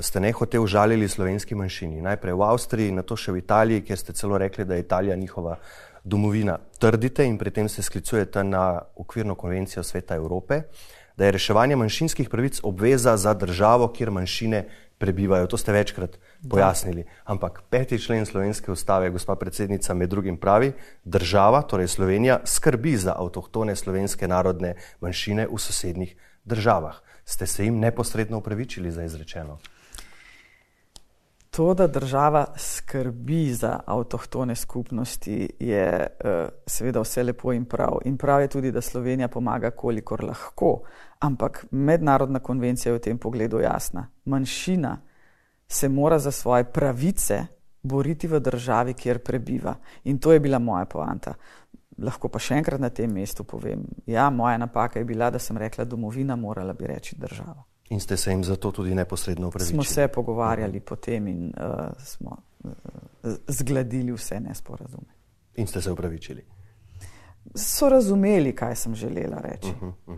ste nehote užalili slovenski manjšini. Najprej v Avstriji, nato še v Italiji, kjer ste celo rekli, da je Italija njihova domovina. Trdite in pri tem se sklicujete na okvirno konvencijo Sveta Evrope. Uh, da je reševanje manjšinskih pravic obveza za državo, kjer manjšine prebivajo. To ste večkrat pojasnili. Ampak peti člen slovenske ustave, gospa predsednica, med drugim pravi, država, torej Slovenija, skrbi za avtohtone slovenske narodne manjšine v sosednjih državah. Ste se jim neposredno upravičili za izrečeno? To, da država skrbi za avtohtone skupnosti, je uh, seveda vse lepo in prav. In prav je tudi, da Slovenija pomaga, kolikor lahko. Ampak mednarodna konvencija je v tem pogledu jasna. Manjšina se mora za svoje pravice boriti v državi, kjer prebiva. In to je bila moja poanta. Lahko pa še enkrat na tem mestu povem. Ja, moja napaka je bila, da sem rekla, domovina morala bi reči država. In ste se jim zato tudi neposredno upravičili? Smo se pogovarjali uh -huh. potem in uh, smo uh, zgladili vse nesporazume. In ste se upravičili? So razumeli, kaj sem želela reči. Uh -huh, uh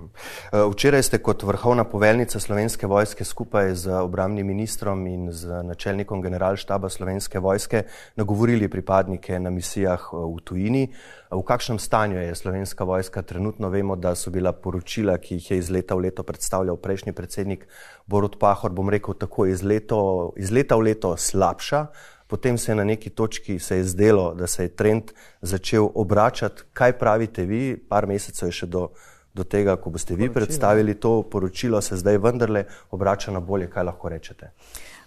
-huh. Včeraj ste kot vrhovna poveljnica slovenske vojske skupaj z obramnim ministrom in z načelnikom generalštaba slovenske vojske nagovorili pripadnike na misijah uh, v tujini. V kakšnem stanju je slovenska vojska trenutno? Vemo, da so bila poročila, ki jih je iz leta v leto predstavljal prejšnji predsednik Borod Pahor, bom rekel tako, iz, leto, iz leta v leto slabša potem se je na neki točki zdelo, da se je trend začel obračati. Kaj pravite vi? Par mesecev je še do, do tega, ko boste vi predstavili to poročilo, se zdaj vendarle obrača na bolje. Kaj lahko rečete?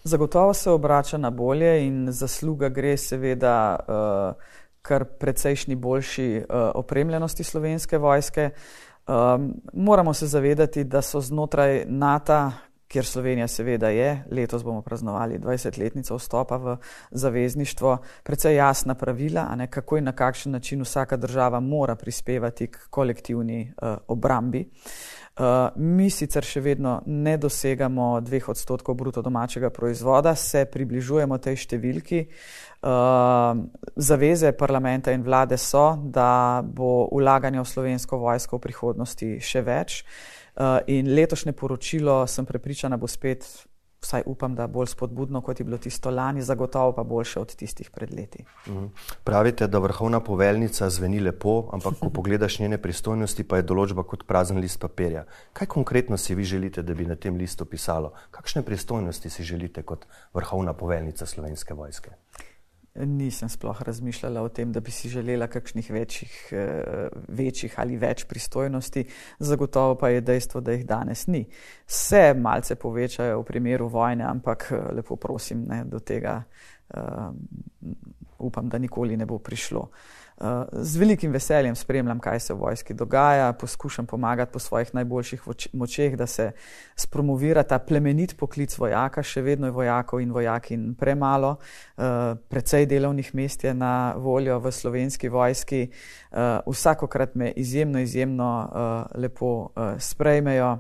Zagotovo se obrača na bolje in zasluga gre seveda uh, kar precejšnji boljši uh, opremljenosti slovenske vojske. Um, moramo se zavedati, da so znotraj NATO kjer Slovenija seveda je, letos bomo praznovali 20-letnico vstopa v zavezništvo, precej jasna pravila, ne, kako in na kakšen način vsaka država mora prispevati k kolektivni uh, obrambi. Uh, mi sicer še vedno ne dosegamo dveh odstotkov bruto domačega proizvoda, se približujemo tej številki. Uh, zaveze parlamenta in vlade so, da bo ulaganje v slovensko vojsko v prihodnosti še več. Uh, in letošnje poročilo, sem prepričana, bo spet, vsaj upam, da bolj spodbudno, kot je bilo tisto lani, zagotovo pa boljše od tistih pred leti. Mhm. Pravite, da vrhovna poveljnica zveni lepo, ampak ko pogledaš njene pristojnosti, pa je določba kot prazen list papirja. Kaj konkretno si vi želite, da bi na tem listu pisalo? Kakšne pristojnosti si želite kot vrhovna poveljnica slovenske vojske? Nisem sploh razmišljala o tem, da bi si želela kakšnih večjih, eh, večjih ali več pristojnosti, zagotovo pa je dejstvo, da jih danes ni. Se malce povečajo v primeru vojne, ampak eh, lepo prosim, ne, do tega uh, upam, da nikoli ne bo prišlo. Uh, Z velikim veseljem spremljam, kaj se v vojski dogaja, poskušam pomagati po svojih najboljših močeh, da se spromovira ta plemenit poklic vojaka. Še vedno je vojakov in vojakin premalo, precej delovnih mest je na voljo v slovenski vojski. Vsakokrat me izjemno, izjemno lepo sprejmejo.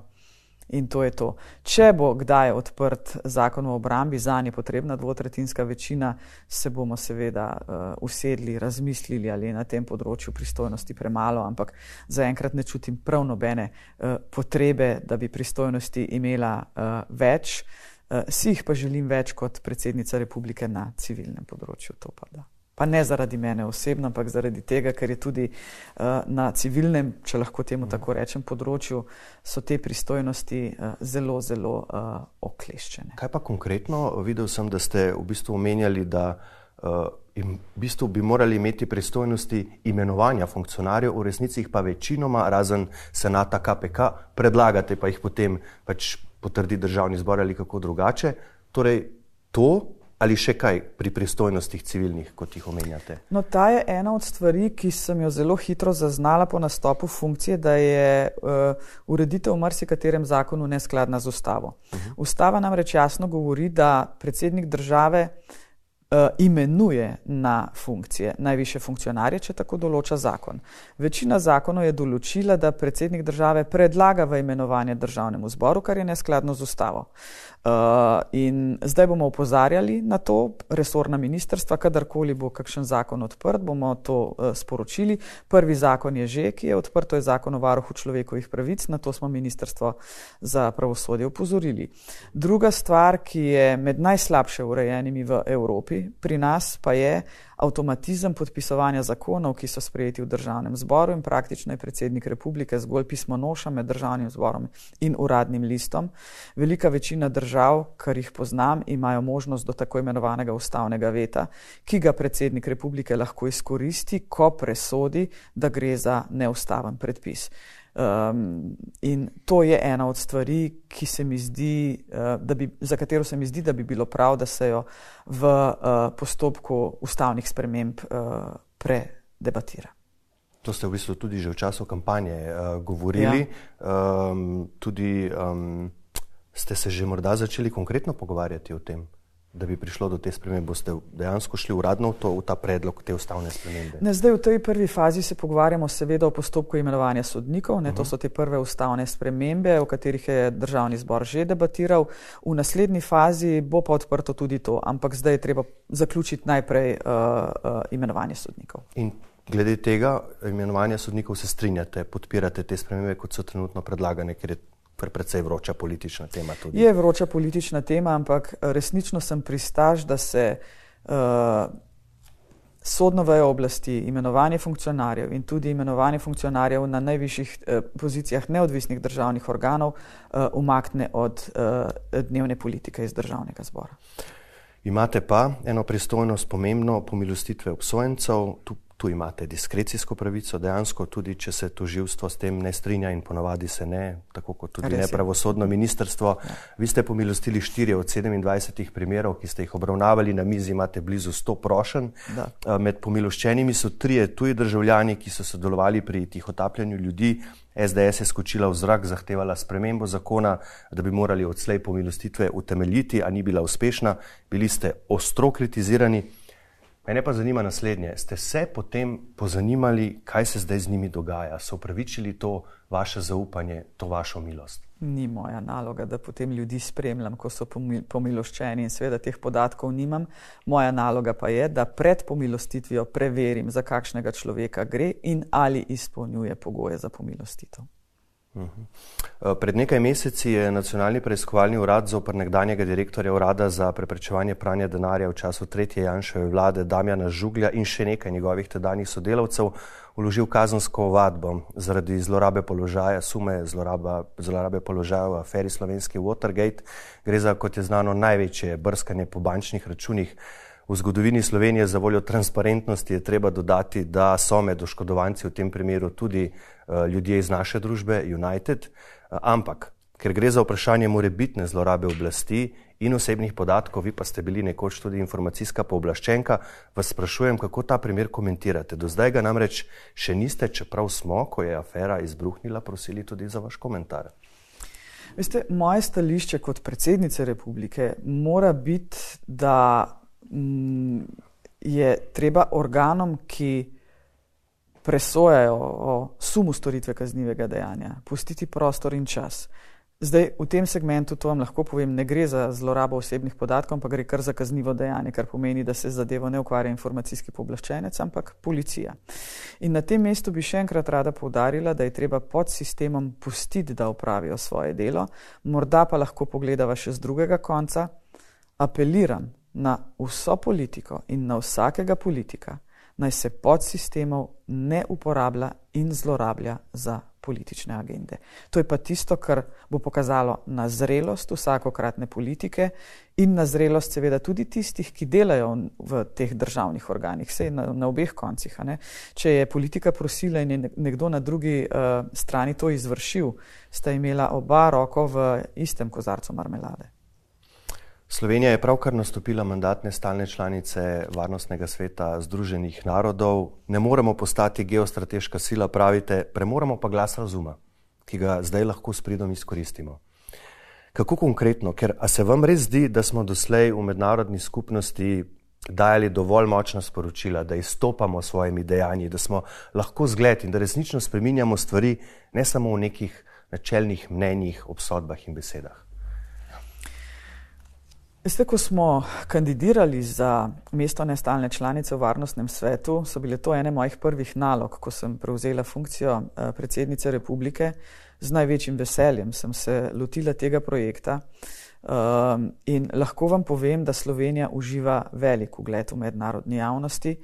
In to je to. Če bo kdaj odprt zakon o obrambi, za nje potrebna dvotretinska večina, se bomo seveda uh, usedli, razmislili, ali je na tem področju pristojnosti premalo, ampak zaenkrat ne čutim prav nobene uh, potrebe, da bi pristojnosti imela uh, več. Uh, si jih pa želim več kot predsednica republike na civilnem področju. To pa da pa ne zaradi mene osebno, ampak zaradi tega, ker je tudi uh, na civilnem, če lahko temu tako rečem, področju, so te pristojnosti uh, zelo, zelo uh, okleščene. Kaj pa konkretno? Videl sem, da ste v bistvu omenjali, da uh, v bistvu bi morali imeti pristojnosti imenovanja funkcionarjev, v resnici jih pa večinoma, razen senata KPK, predlagate pa jih potem pač potrdi državni zbor ali kako drugače. Torej, to ali še kaj pri pristojnostih civilnih, kot jih omenjate? No, ta je ena od stvari, ki sem jo zelo hitro zaznala po nastopu funkcije, da je uh, ureditev v marsikaterem zakonu neskladna z ustavo. Uh mhm. -huh. Ustava namreč jasno govori, da predsednik države uh, imenuje na funkcije najviše funkcionarje, če tako določa zakon. Večina zakonov je določila, da predsednik države predlaga v imenovanje državnemu zboru, kar je neskladno z ustavo. Uh, in zdaj bomo upozarjali na to, resorna ministrstva, kadarkoli bo kakšen zakon odprt, bomo to uh, sporočili. Prvi zakon je že, ki je odprt, to je zakon o varuhu človekovih pravic, na to smo ministrstvo za pravosodje upozorili. Druga stvar, ki je med najslabše urejenimi v Evropi, pri nas pa je avtomatizem podpisovanja zakonov, ki so sprejeti v državnem zboru in praktično je predsednik republike zgolj pismo noša med državnim zborom in uradnim listom. Velika večina držav, kar jih poznam, imajo možnost do tako imenovanega ustavnega veta, ki ga predsednik republike lahko izkoristi, ko presodi, da gre za neustaven predpis. Um, in to je ena od stvari, se zdi, uh, bi, za katero se mi zdi, da bi bilo prav, da se jo v uh, postopku ustavnih sprememb uh, predebatira. To ste v bistvu tudi že v času kampanje uh, govorili. Ja. Um, tudi um, ste se že morda začeli konkretno pogovarjati o tem? Da bi prišlo do te spremembe, boste dejansko šli uradno v, to, v ta predlog te ustavne spremembe? Ne, zdaj v tej prvi fazi se pogovarjamo seveda o postopku imenovanja sodnikov. Ne, uh -huh. To mhm. so te prve ustavne spremembe, o katerih je državni zbor že debatiral. V naslednji fazi bo pa odprto tudi to, ampak zdaj je treba zaključiti najprej uh, uh, imenovanje sodnikov. In glede tega imenovanja sodnikov se strinjate, podpirate te spremembe, kot so trenutno predlagane, ker je kar precej vroča politična tema. Tudi. Je vroča politična tema, ampak eh, resnično sem pristaš, da se uh, sodno vejo oblasti, imenovanje funkcionarjev in tudi imenovanje funkcionarjev na najvišjih uh, pozicijah neodvisnih državnih organov uh, umakne od uh, dnevne politike iz državnega zbora. Imate pa eno pristojnost pomembno pomilostitve obsojencev. Tu tu imate diskrecijsko pravico, dejansko tudi, če se toživstvo s tem ne strinja in ponavadi se ne, tako kot tudi ne pravosodno ministrstvo. Ja. Vi ste pomilostili štiri od 27 primerov, ki ste jih obravnavali, na mizi imate blizu 100 prošen. Da. Med pomiloščenimi so trije tuji državljani, ki so sodelovali pri tih otapljanju ljudi. SDS je skočila v zrak, zahtevala spremembo zakona, da bi morali odslej pomilostitve utemeljiti, a ni bila uspešna. Bili ste ostro kritizirani. Mene pa zanima naslednje. Ste se potem pozanimali, kaj se zdaj z njimi dogaja? So upravičili to vaše zaupanje, to vašo milost? Ni moja naloga, da potem ljudi spremljam, ko so pomiloščeni in seveda teh podatkov nimam. Moja naloga pa je, da pred pomilostitvijo preverim, za kakšnega človeka gre in ali izpolnjuje pogoje za pomilostitev. Pred nekaj meseci je Nacionalni preiskovalni urad zopr nekdanjega direktorja urada za preprečevanje pranja denarja v času tretje Janševe vlade Damjana Žuglja in še nekaj njegovih tedanjih sodelavcev uložil kazansko ovadbo zaradi zlorabe položaja, sume zloraba, zlorabe položaja v aferi slovenski Watergate. Gre za, kot je znano, največje brskanje po bančnih računih v zgodovini Slovenije za voljo transparentnosti je treba dodati, da so med oškodovanci v tem primeru tudi ljudje iz naše družbe United, uh, ampak ker gre za vprašanje morebitne zlorabe oblasti in osebnih podatkov, vi pa ste bili nekoč tudi informacijska pooblaščenka, vas sprašujem, kako ta primer komentirate. Do zdaj ga namreč še niste, čeprav smo, ko je afera izbruhnila, prosili tudi za vaš komentar. Veste, moje stališče kot predsednice republike mora biti, da Mm, je treba organom, ki presojajo o sumu storitve kaznivega dejanja, pustiti prostor in čas. Zdaj, v tem segmentu, to vam lahko povem, ne gre za zlorabo osebnih podatkov, ampak gre kar za kaznivo dejanje, kar pomeni, da se zadevo ne ukvarja informacijski pooblaščenec, ampak policija. In na tem mestu bi še enkrat rada povdarila, da je treba pod sistemom pustiti, da upravijo svoje delo, morda pa lahko pogledava še z drugega konca. Apeliram na vso politiko in na vsakega politika, naj se podsistemov ne uporablja in zlorablja za politične agende. To je pa tisto, kar bo pokazalo na zrelost vsakokratne politike in na zrelost seveda tudi tistih, ki delajo v teh državnih organih, vse na, na obeh koncih. Če je politika prosila in je nekdo na drugi uh, strani to izvršil, sta imela oba roko v istem kozarcu marmelade. Slovenija je pravkar nastopila mandatne stalne članice Varnostnega sveta Združenih narodov. Ne moremo postati geostrateška sila, pravite, premoremo pa glas razuma, ki ga zdaj lahko s pridom izkoristimo. Kako konkretno, ker a se vam res zdi, da smo doslej v mednarodni skupnosti dajali dovolj močna sporočila, da izstopamo s svojimi dejanji, da smo lahko zgled in da resnično spreminjamo stvari ne samo v nekih načelnih mnenjih, obsodbah in besedah? Veste, ko smo kandidirali za mesto nestalne članice v Varnostnem svetu, so bile to ene mojih prvih nalog, ko sem prevzela funkcijo eh, predsednice republike. Z največjim veseljem sem se lotila tega projekta um, in lahko vam povem, da Slovenija uživa velik ugled v mednarodni javnosti.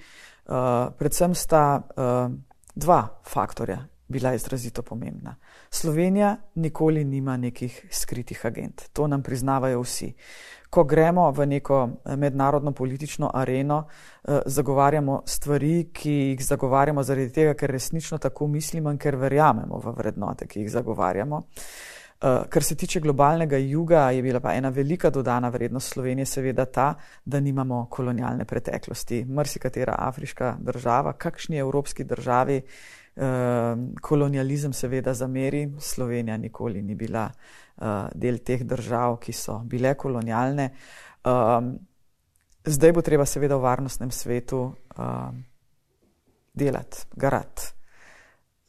Uh, predvsem sta uh, dva faktorja bila izrazito pomembna. Slovenija nikoli nima nekih skritih agent, to nam priznavajo vsi ko gremo v neko eh, mednarodno politično areno, eh, zagovarjamo stvari, ki jih zagovarjamo zaradi tega, ker resnično tako mislimo in ker verjamemo v vrednote, ki jih zagovarjamo. Uh, kar se tiče globalnega juga, je bila pa ena velika dodana vrednost Slovenije, seveda ta, da nimamo kolonialne preteklosti. Mrsikatera afriška država, kakšni evropski državi, uh, kolonializem seveda zameri, Slovenija nikoli ni bila uh, uh, del teh držav, ki so bile kolonialne. Um, zdaj bo treba seveda v varnostnem svetu um, delati, garati.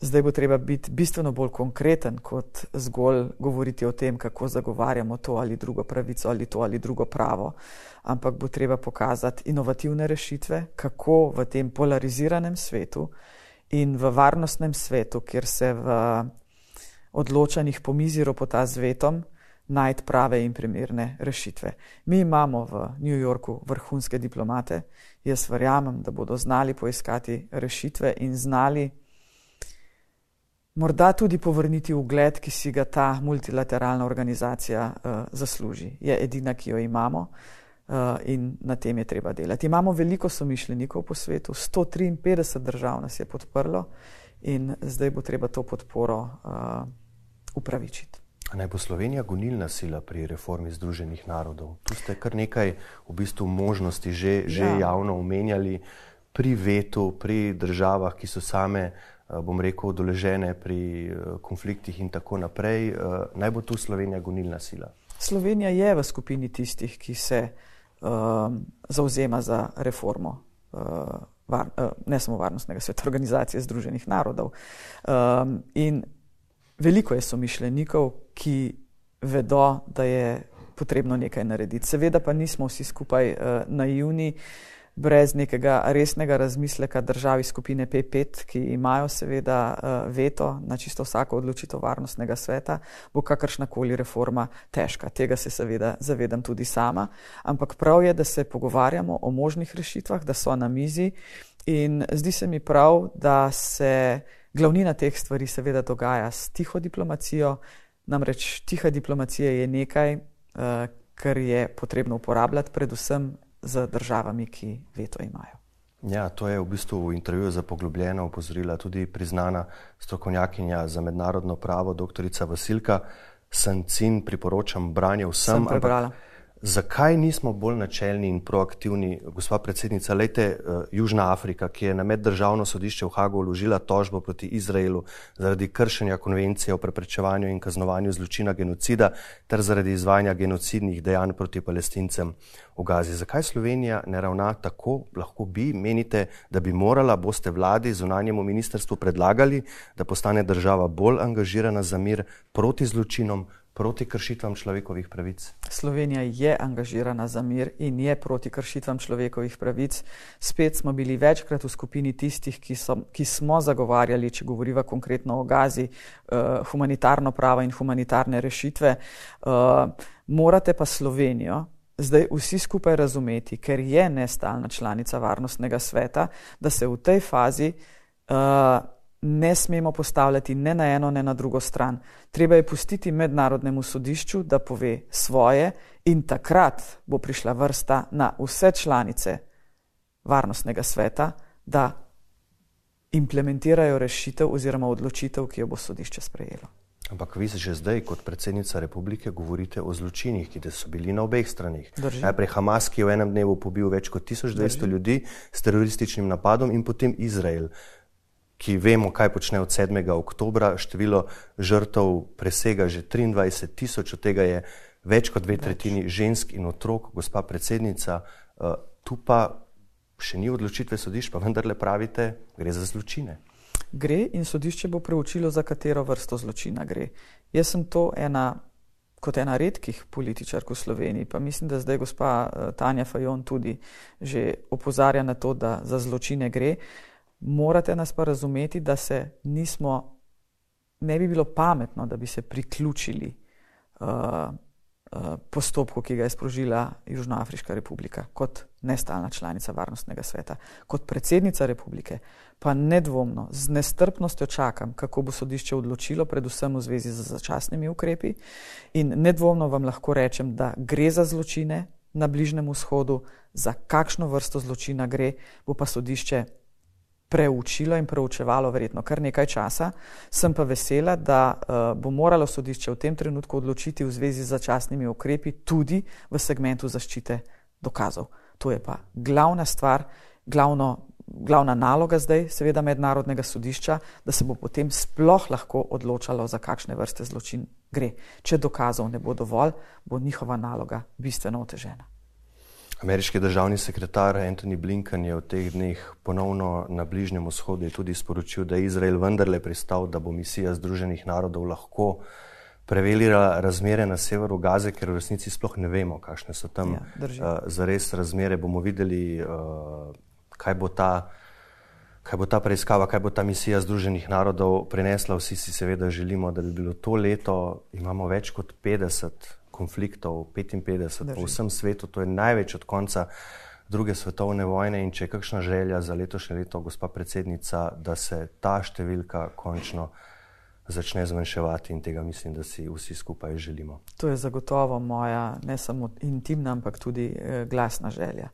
Zdaj bo treba biti bistveno bolj konkreten, kot zgolj govoriti o tem, kako zagovarjamo to ali drugo pravico ali to ali drugo pravo, ampak bo treba pokazati inovativne rešitve, kako v tem polariziranem svetu in v varnostnem svetu, kjer se v odločenih po mizi ropota z vetom, najti prave in primerne rešitve. Mi imamo v New Yorku vrhunske diplomate, jaz verjamem, da bodo znali poiskati rešitve in znali morda tudi povrniti ugled, ki si ga ta multilateralna organizacija uh, zasluži. Je edina, ki jo imamo. in na tem je treba delati. Imamo veliko somišljenikov po svetu, 153 držav nas je podprlo in zdaj bo treba to podporo uh, upravičiti. Naj bo Slovenija gonilna sila pri reformi Združenih narodov. Tu ste kar nekaj v bistvu možnosti že, že ja. javno omenjali pri vetu, pri državah, ki so same, bom rekel, doležene pri konfliktih in tako naprej. Naj bo tu Slovenija gonilna sila. Slovenija je v skupini tistih, ki se um, zauzema za reformo uh, var, uh, ne samo varnostnega sveta, organizacije Združenih narodov. Um, in veliko je somišljenikov, ki vedo, da je potrebno nekaj narediti. Seveda pa nismo vsi skupaj uh, naivni. Uh, brez nekega resnega razmisleka državi skupine P5, ki imajo seveda eh, veto na čisto vsako odločitev varnostnega sveta, bo kakršnakoli reforma težka. Tega se seveda zavedam tudi sama, ampak prav je, da se pogovarjamo o možnih rešitvah, da so na mizi. In zdi se mi prav, da se glavnina teh stvari seveda dogaja s tiho diplomacijo, namreč tiha diplomacija je nekaj, eh, kar je potrebno uporabljati predvsem z državami, ki veto imajo. Ja, to je v bistvu v intervjuju za poglobljeno upozorila tudi priznana strokovnjakinja za mednarodno pravo, dr. Vasilka Sancin. Priporočam branje vsem. Sem prebrala. Ampak, Zakaj nismo bolj načelni in proaktivni, gospa predsednica? Lejte, uh, Južna Afrika, ki je na meddržavno sodišče v Hagu vložila tožbo proti Izraelu zaradi kršenja konvencije o preprečevanju in kaznovanju zločina genocida ter zaradi izvajanja genocidnih dejanj proti palestincem v Gazi. Zakaj Slovenija ne ravna tako? Lahko bi, menite, da bi morala, boste vladi, zunanjemu ministrstvu predlagali, da postane država bolj angažirana za mir proti zločinom, proti kršitvam človekovih pravic? Slovenija je angažirana za mir in je proti kršitvam človekovih pravic. Spet smo bili večkrat v skupini tistih, ki, so, ki smo zagovarjali, če govoriva konkretno o Gazi, uh, humanitarno pravo in humanitarne rešitve. Uh, morate pa Slovenijo. Zdaj vsi skupaj razumeti, ker je nestalna članica varnostnega sveta, da se v tej fazi uh, ne smemo postavljati ne na eno, ne na drugo stran. Treba je pustiti mednarodnemu sodišču, da pove svoje, in takrat bo prišla vrsta na vse članice varnostnega sveta, da implementirajo rešitev oziroma odločitev, ki jo bo sodišče sprejelo. Ampak vi že zdaj, kot predsednica republike, govorite o zločinih, ki so bili na obeh stranih. Najprej Hamas, ki je v enem dnevu pobil več kot 1200 Drži. ljudi s terorističnim napadom, in potem Izrael ki vemo, kaj počne od 7. oktobra, število žrtev presega že 23 tisoč, od tega je več kot dve tretjini žensk in otrok, gospa predsednica. Uh, tu pa še ni odločitve sodišča, pa vendarle pravite, gre za zločine. Gre in sodišče bo preučilo, za katero vrsto zločina gre. Jaz sem to ena, kot ena redkih političark v Sloveniji, pa mislim, da zdaj gospa uh, Tanja Fajon tudi že opozarja na to, da za zločine gre. Uh, morate nas pa razumeti, da se nismo, ne bi bilo pametno, da bi se priključili uh, uh, postopku, ki ga je sprožila Južnoafriška republika kot nestalna članica Varnostnega sveta. Kot predsednica republike pa nedvomno z nestrpnostjo čakam, kako bo sodišče odločilo, predvsem v zvezi z začasnimi ukrepi in nedvomno vam lahko rečem, da gre za zločine na Bližnem vzhodu, za kakšno vrsto zločina gre, bo pa sodišče preučilo in preučevalo verjetno kar nekaj časa. Sem pa vesela, da uh, bo moralo sodišče v tem trenutku odločiti v zvezi z začasnimi ukrepi tudi v segmentu zaščite dokazov. To je pa glavna stvar, glavno, glavna naloga zdaj, seveda mednarodnega sodišča, da se bo potem sploh lahko odločalo, za kakšne vrste zločin gre. Če dokazov ne bo dovolj, bo njihova naloga bistveno otežena. Ameriški državni sekretar Anthony Blinken je v teh dneh ponovno na Bližnjem vzhodu tudi sporočil, da je Izrael vendarle pristal, da bo misija Združenih narodov lahko preverila razmere na severu Gaze, ker v resnici sploh ne vemo, kakšne so tam ja, uh, zares razmere. Bomo videli, uh, kaj bo ta. Kaj bo ta preiskava, kaj bo ta misija Združenih narodov prinesla? Vsi si seveda želimo, da bi bilo to leto. Imamo več kot 50 konfliktov, 55 po vsem svetu, to je največ od konca druge svetovne vojne. In če je kakšna želja za letošnje leto, gospa predsednica, da se ta številka končno začne zmanjševati in tega mislim, da si vsi skupaj želimo. To je zagotovo moja ne samo intimna, ampak tudi eh, glasna želja.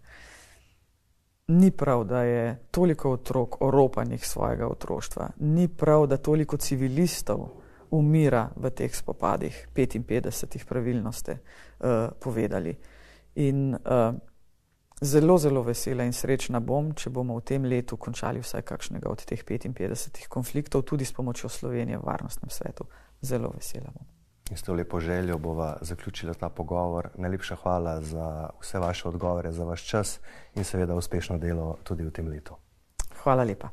Ni prav, da je toliko otrok oropanih svojega otroštva, ni prav, da toliko civilistov umira v teh spopadih, 55 pravilno ste uh, povedali. In uh, zelo, zelo vesela in srečna bom, če bomo v tem letu končali vsaj kakšnega od teh 55 konfliktov, tudi s pomočjo Slovenije v varnostnem svetu. Zelo vesela bom. In s to lepo željo bova zaključila ta pogovor. Najlepša hvala za vse vaše odgovore, za vaš čas in seveda uspešno delo tudi v tem letu. Hvala lepa.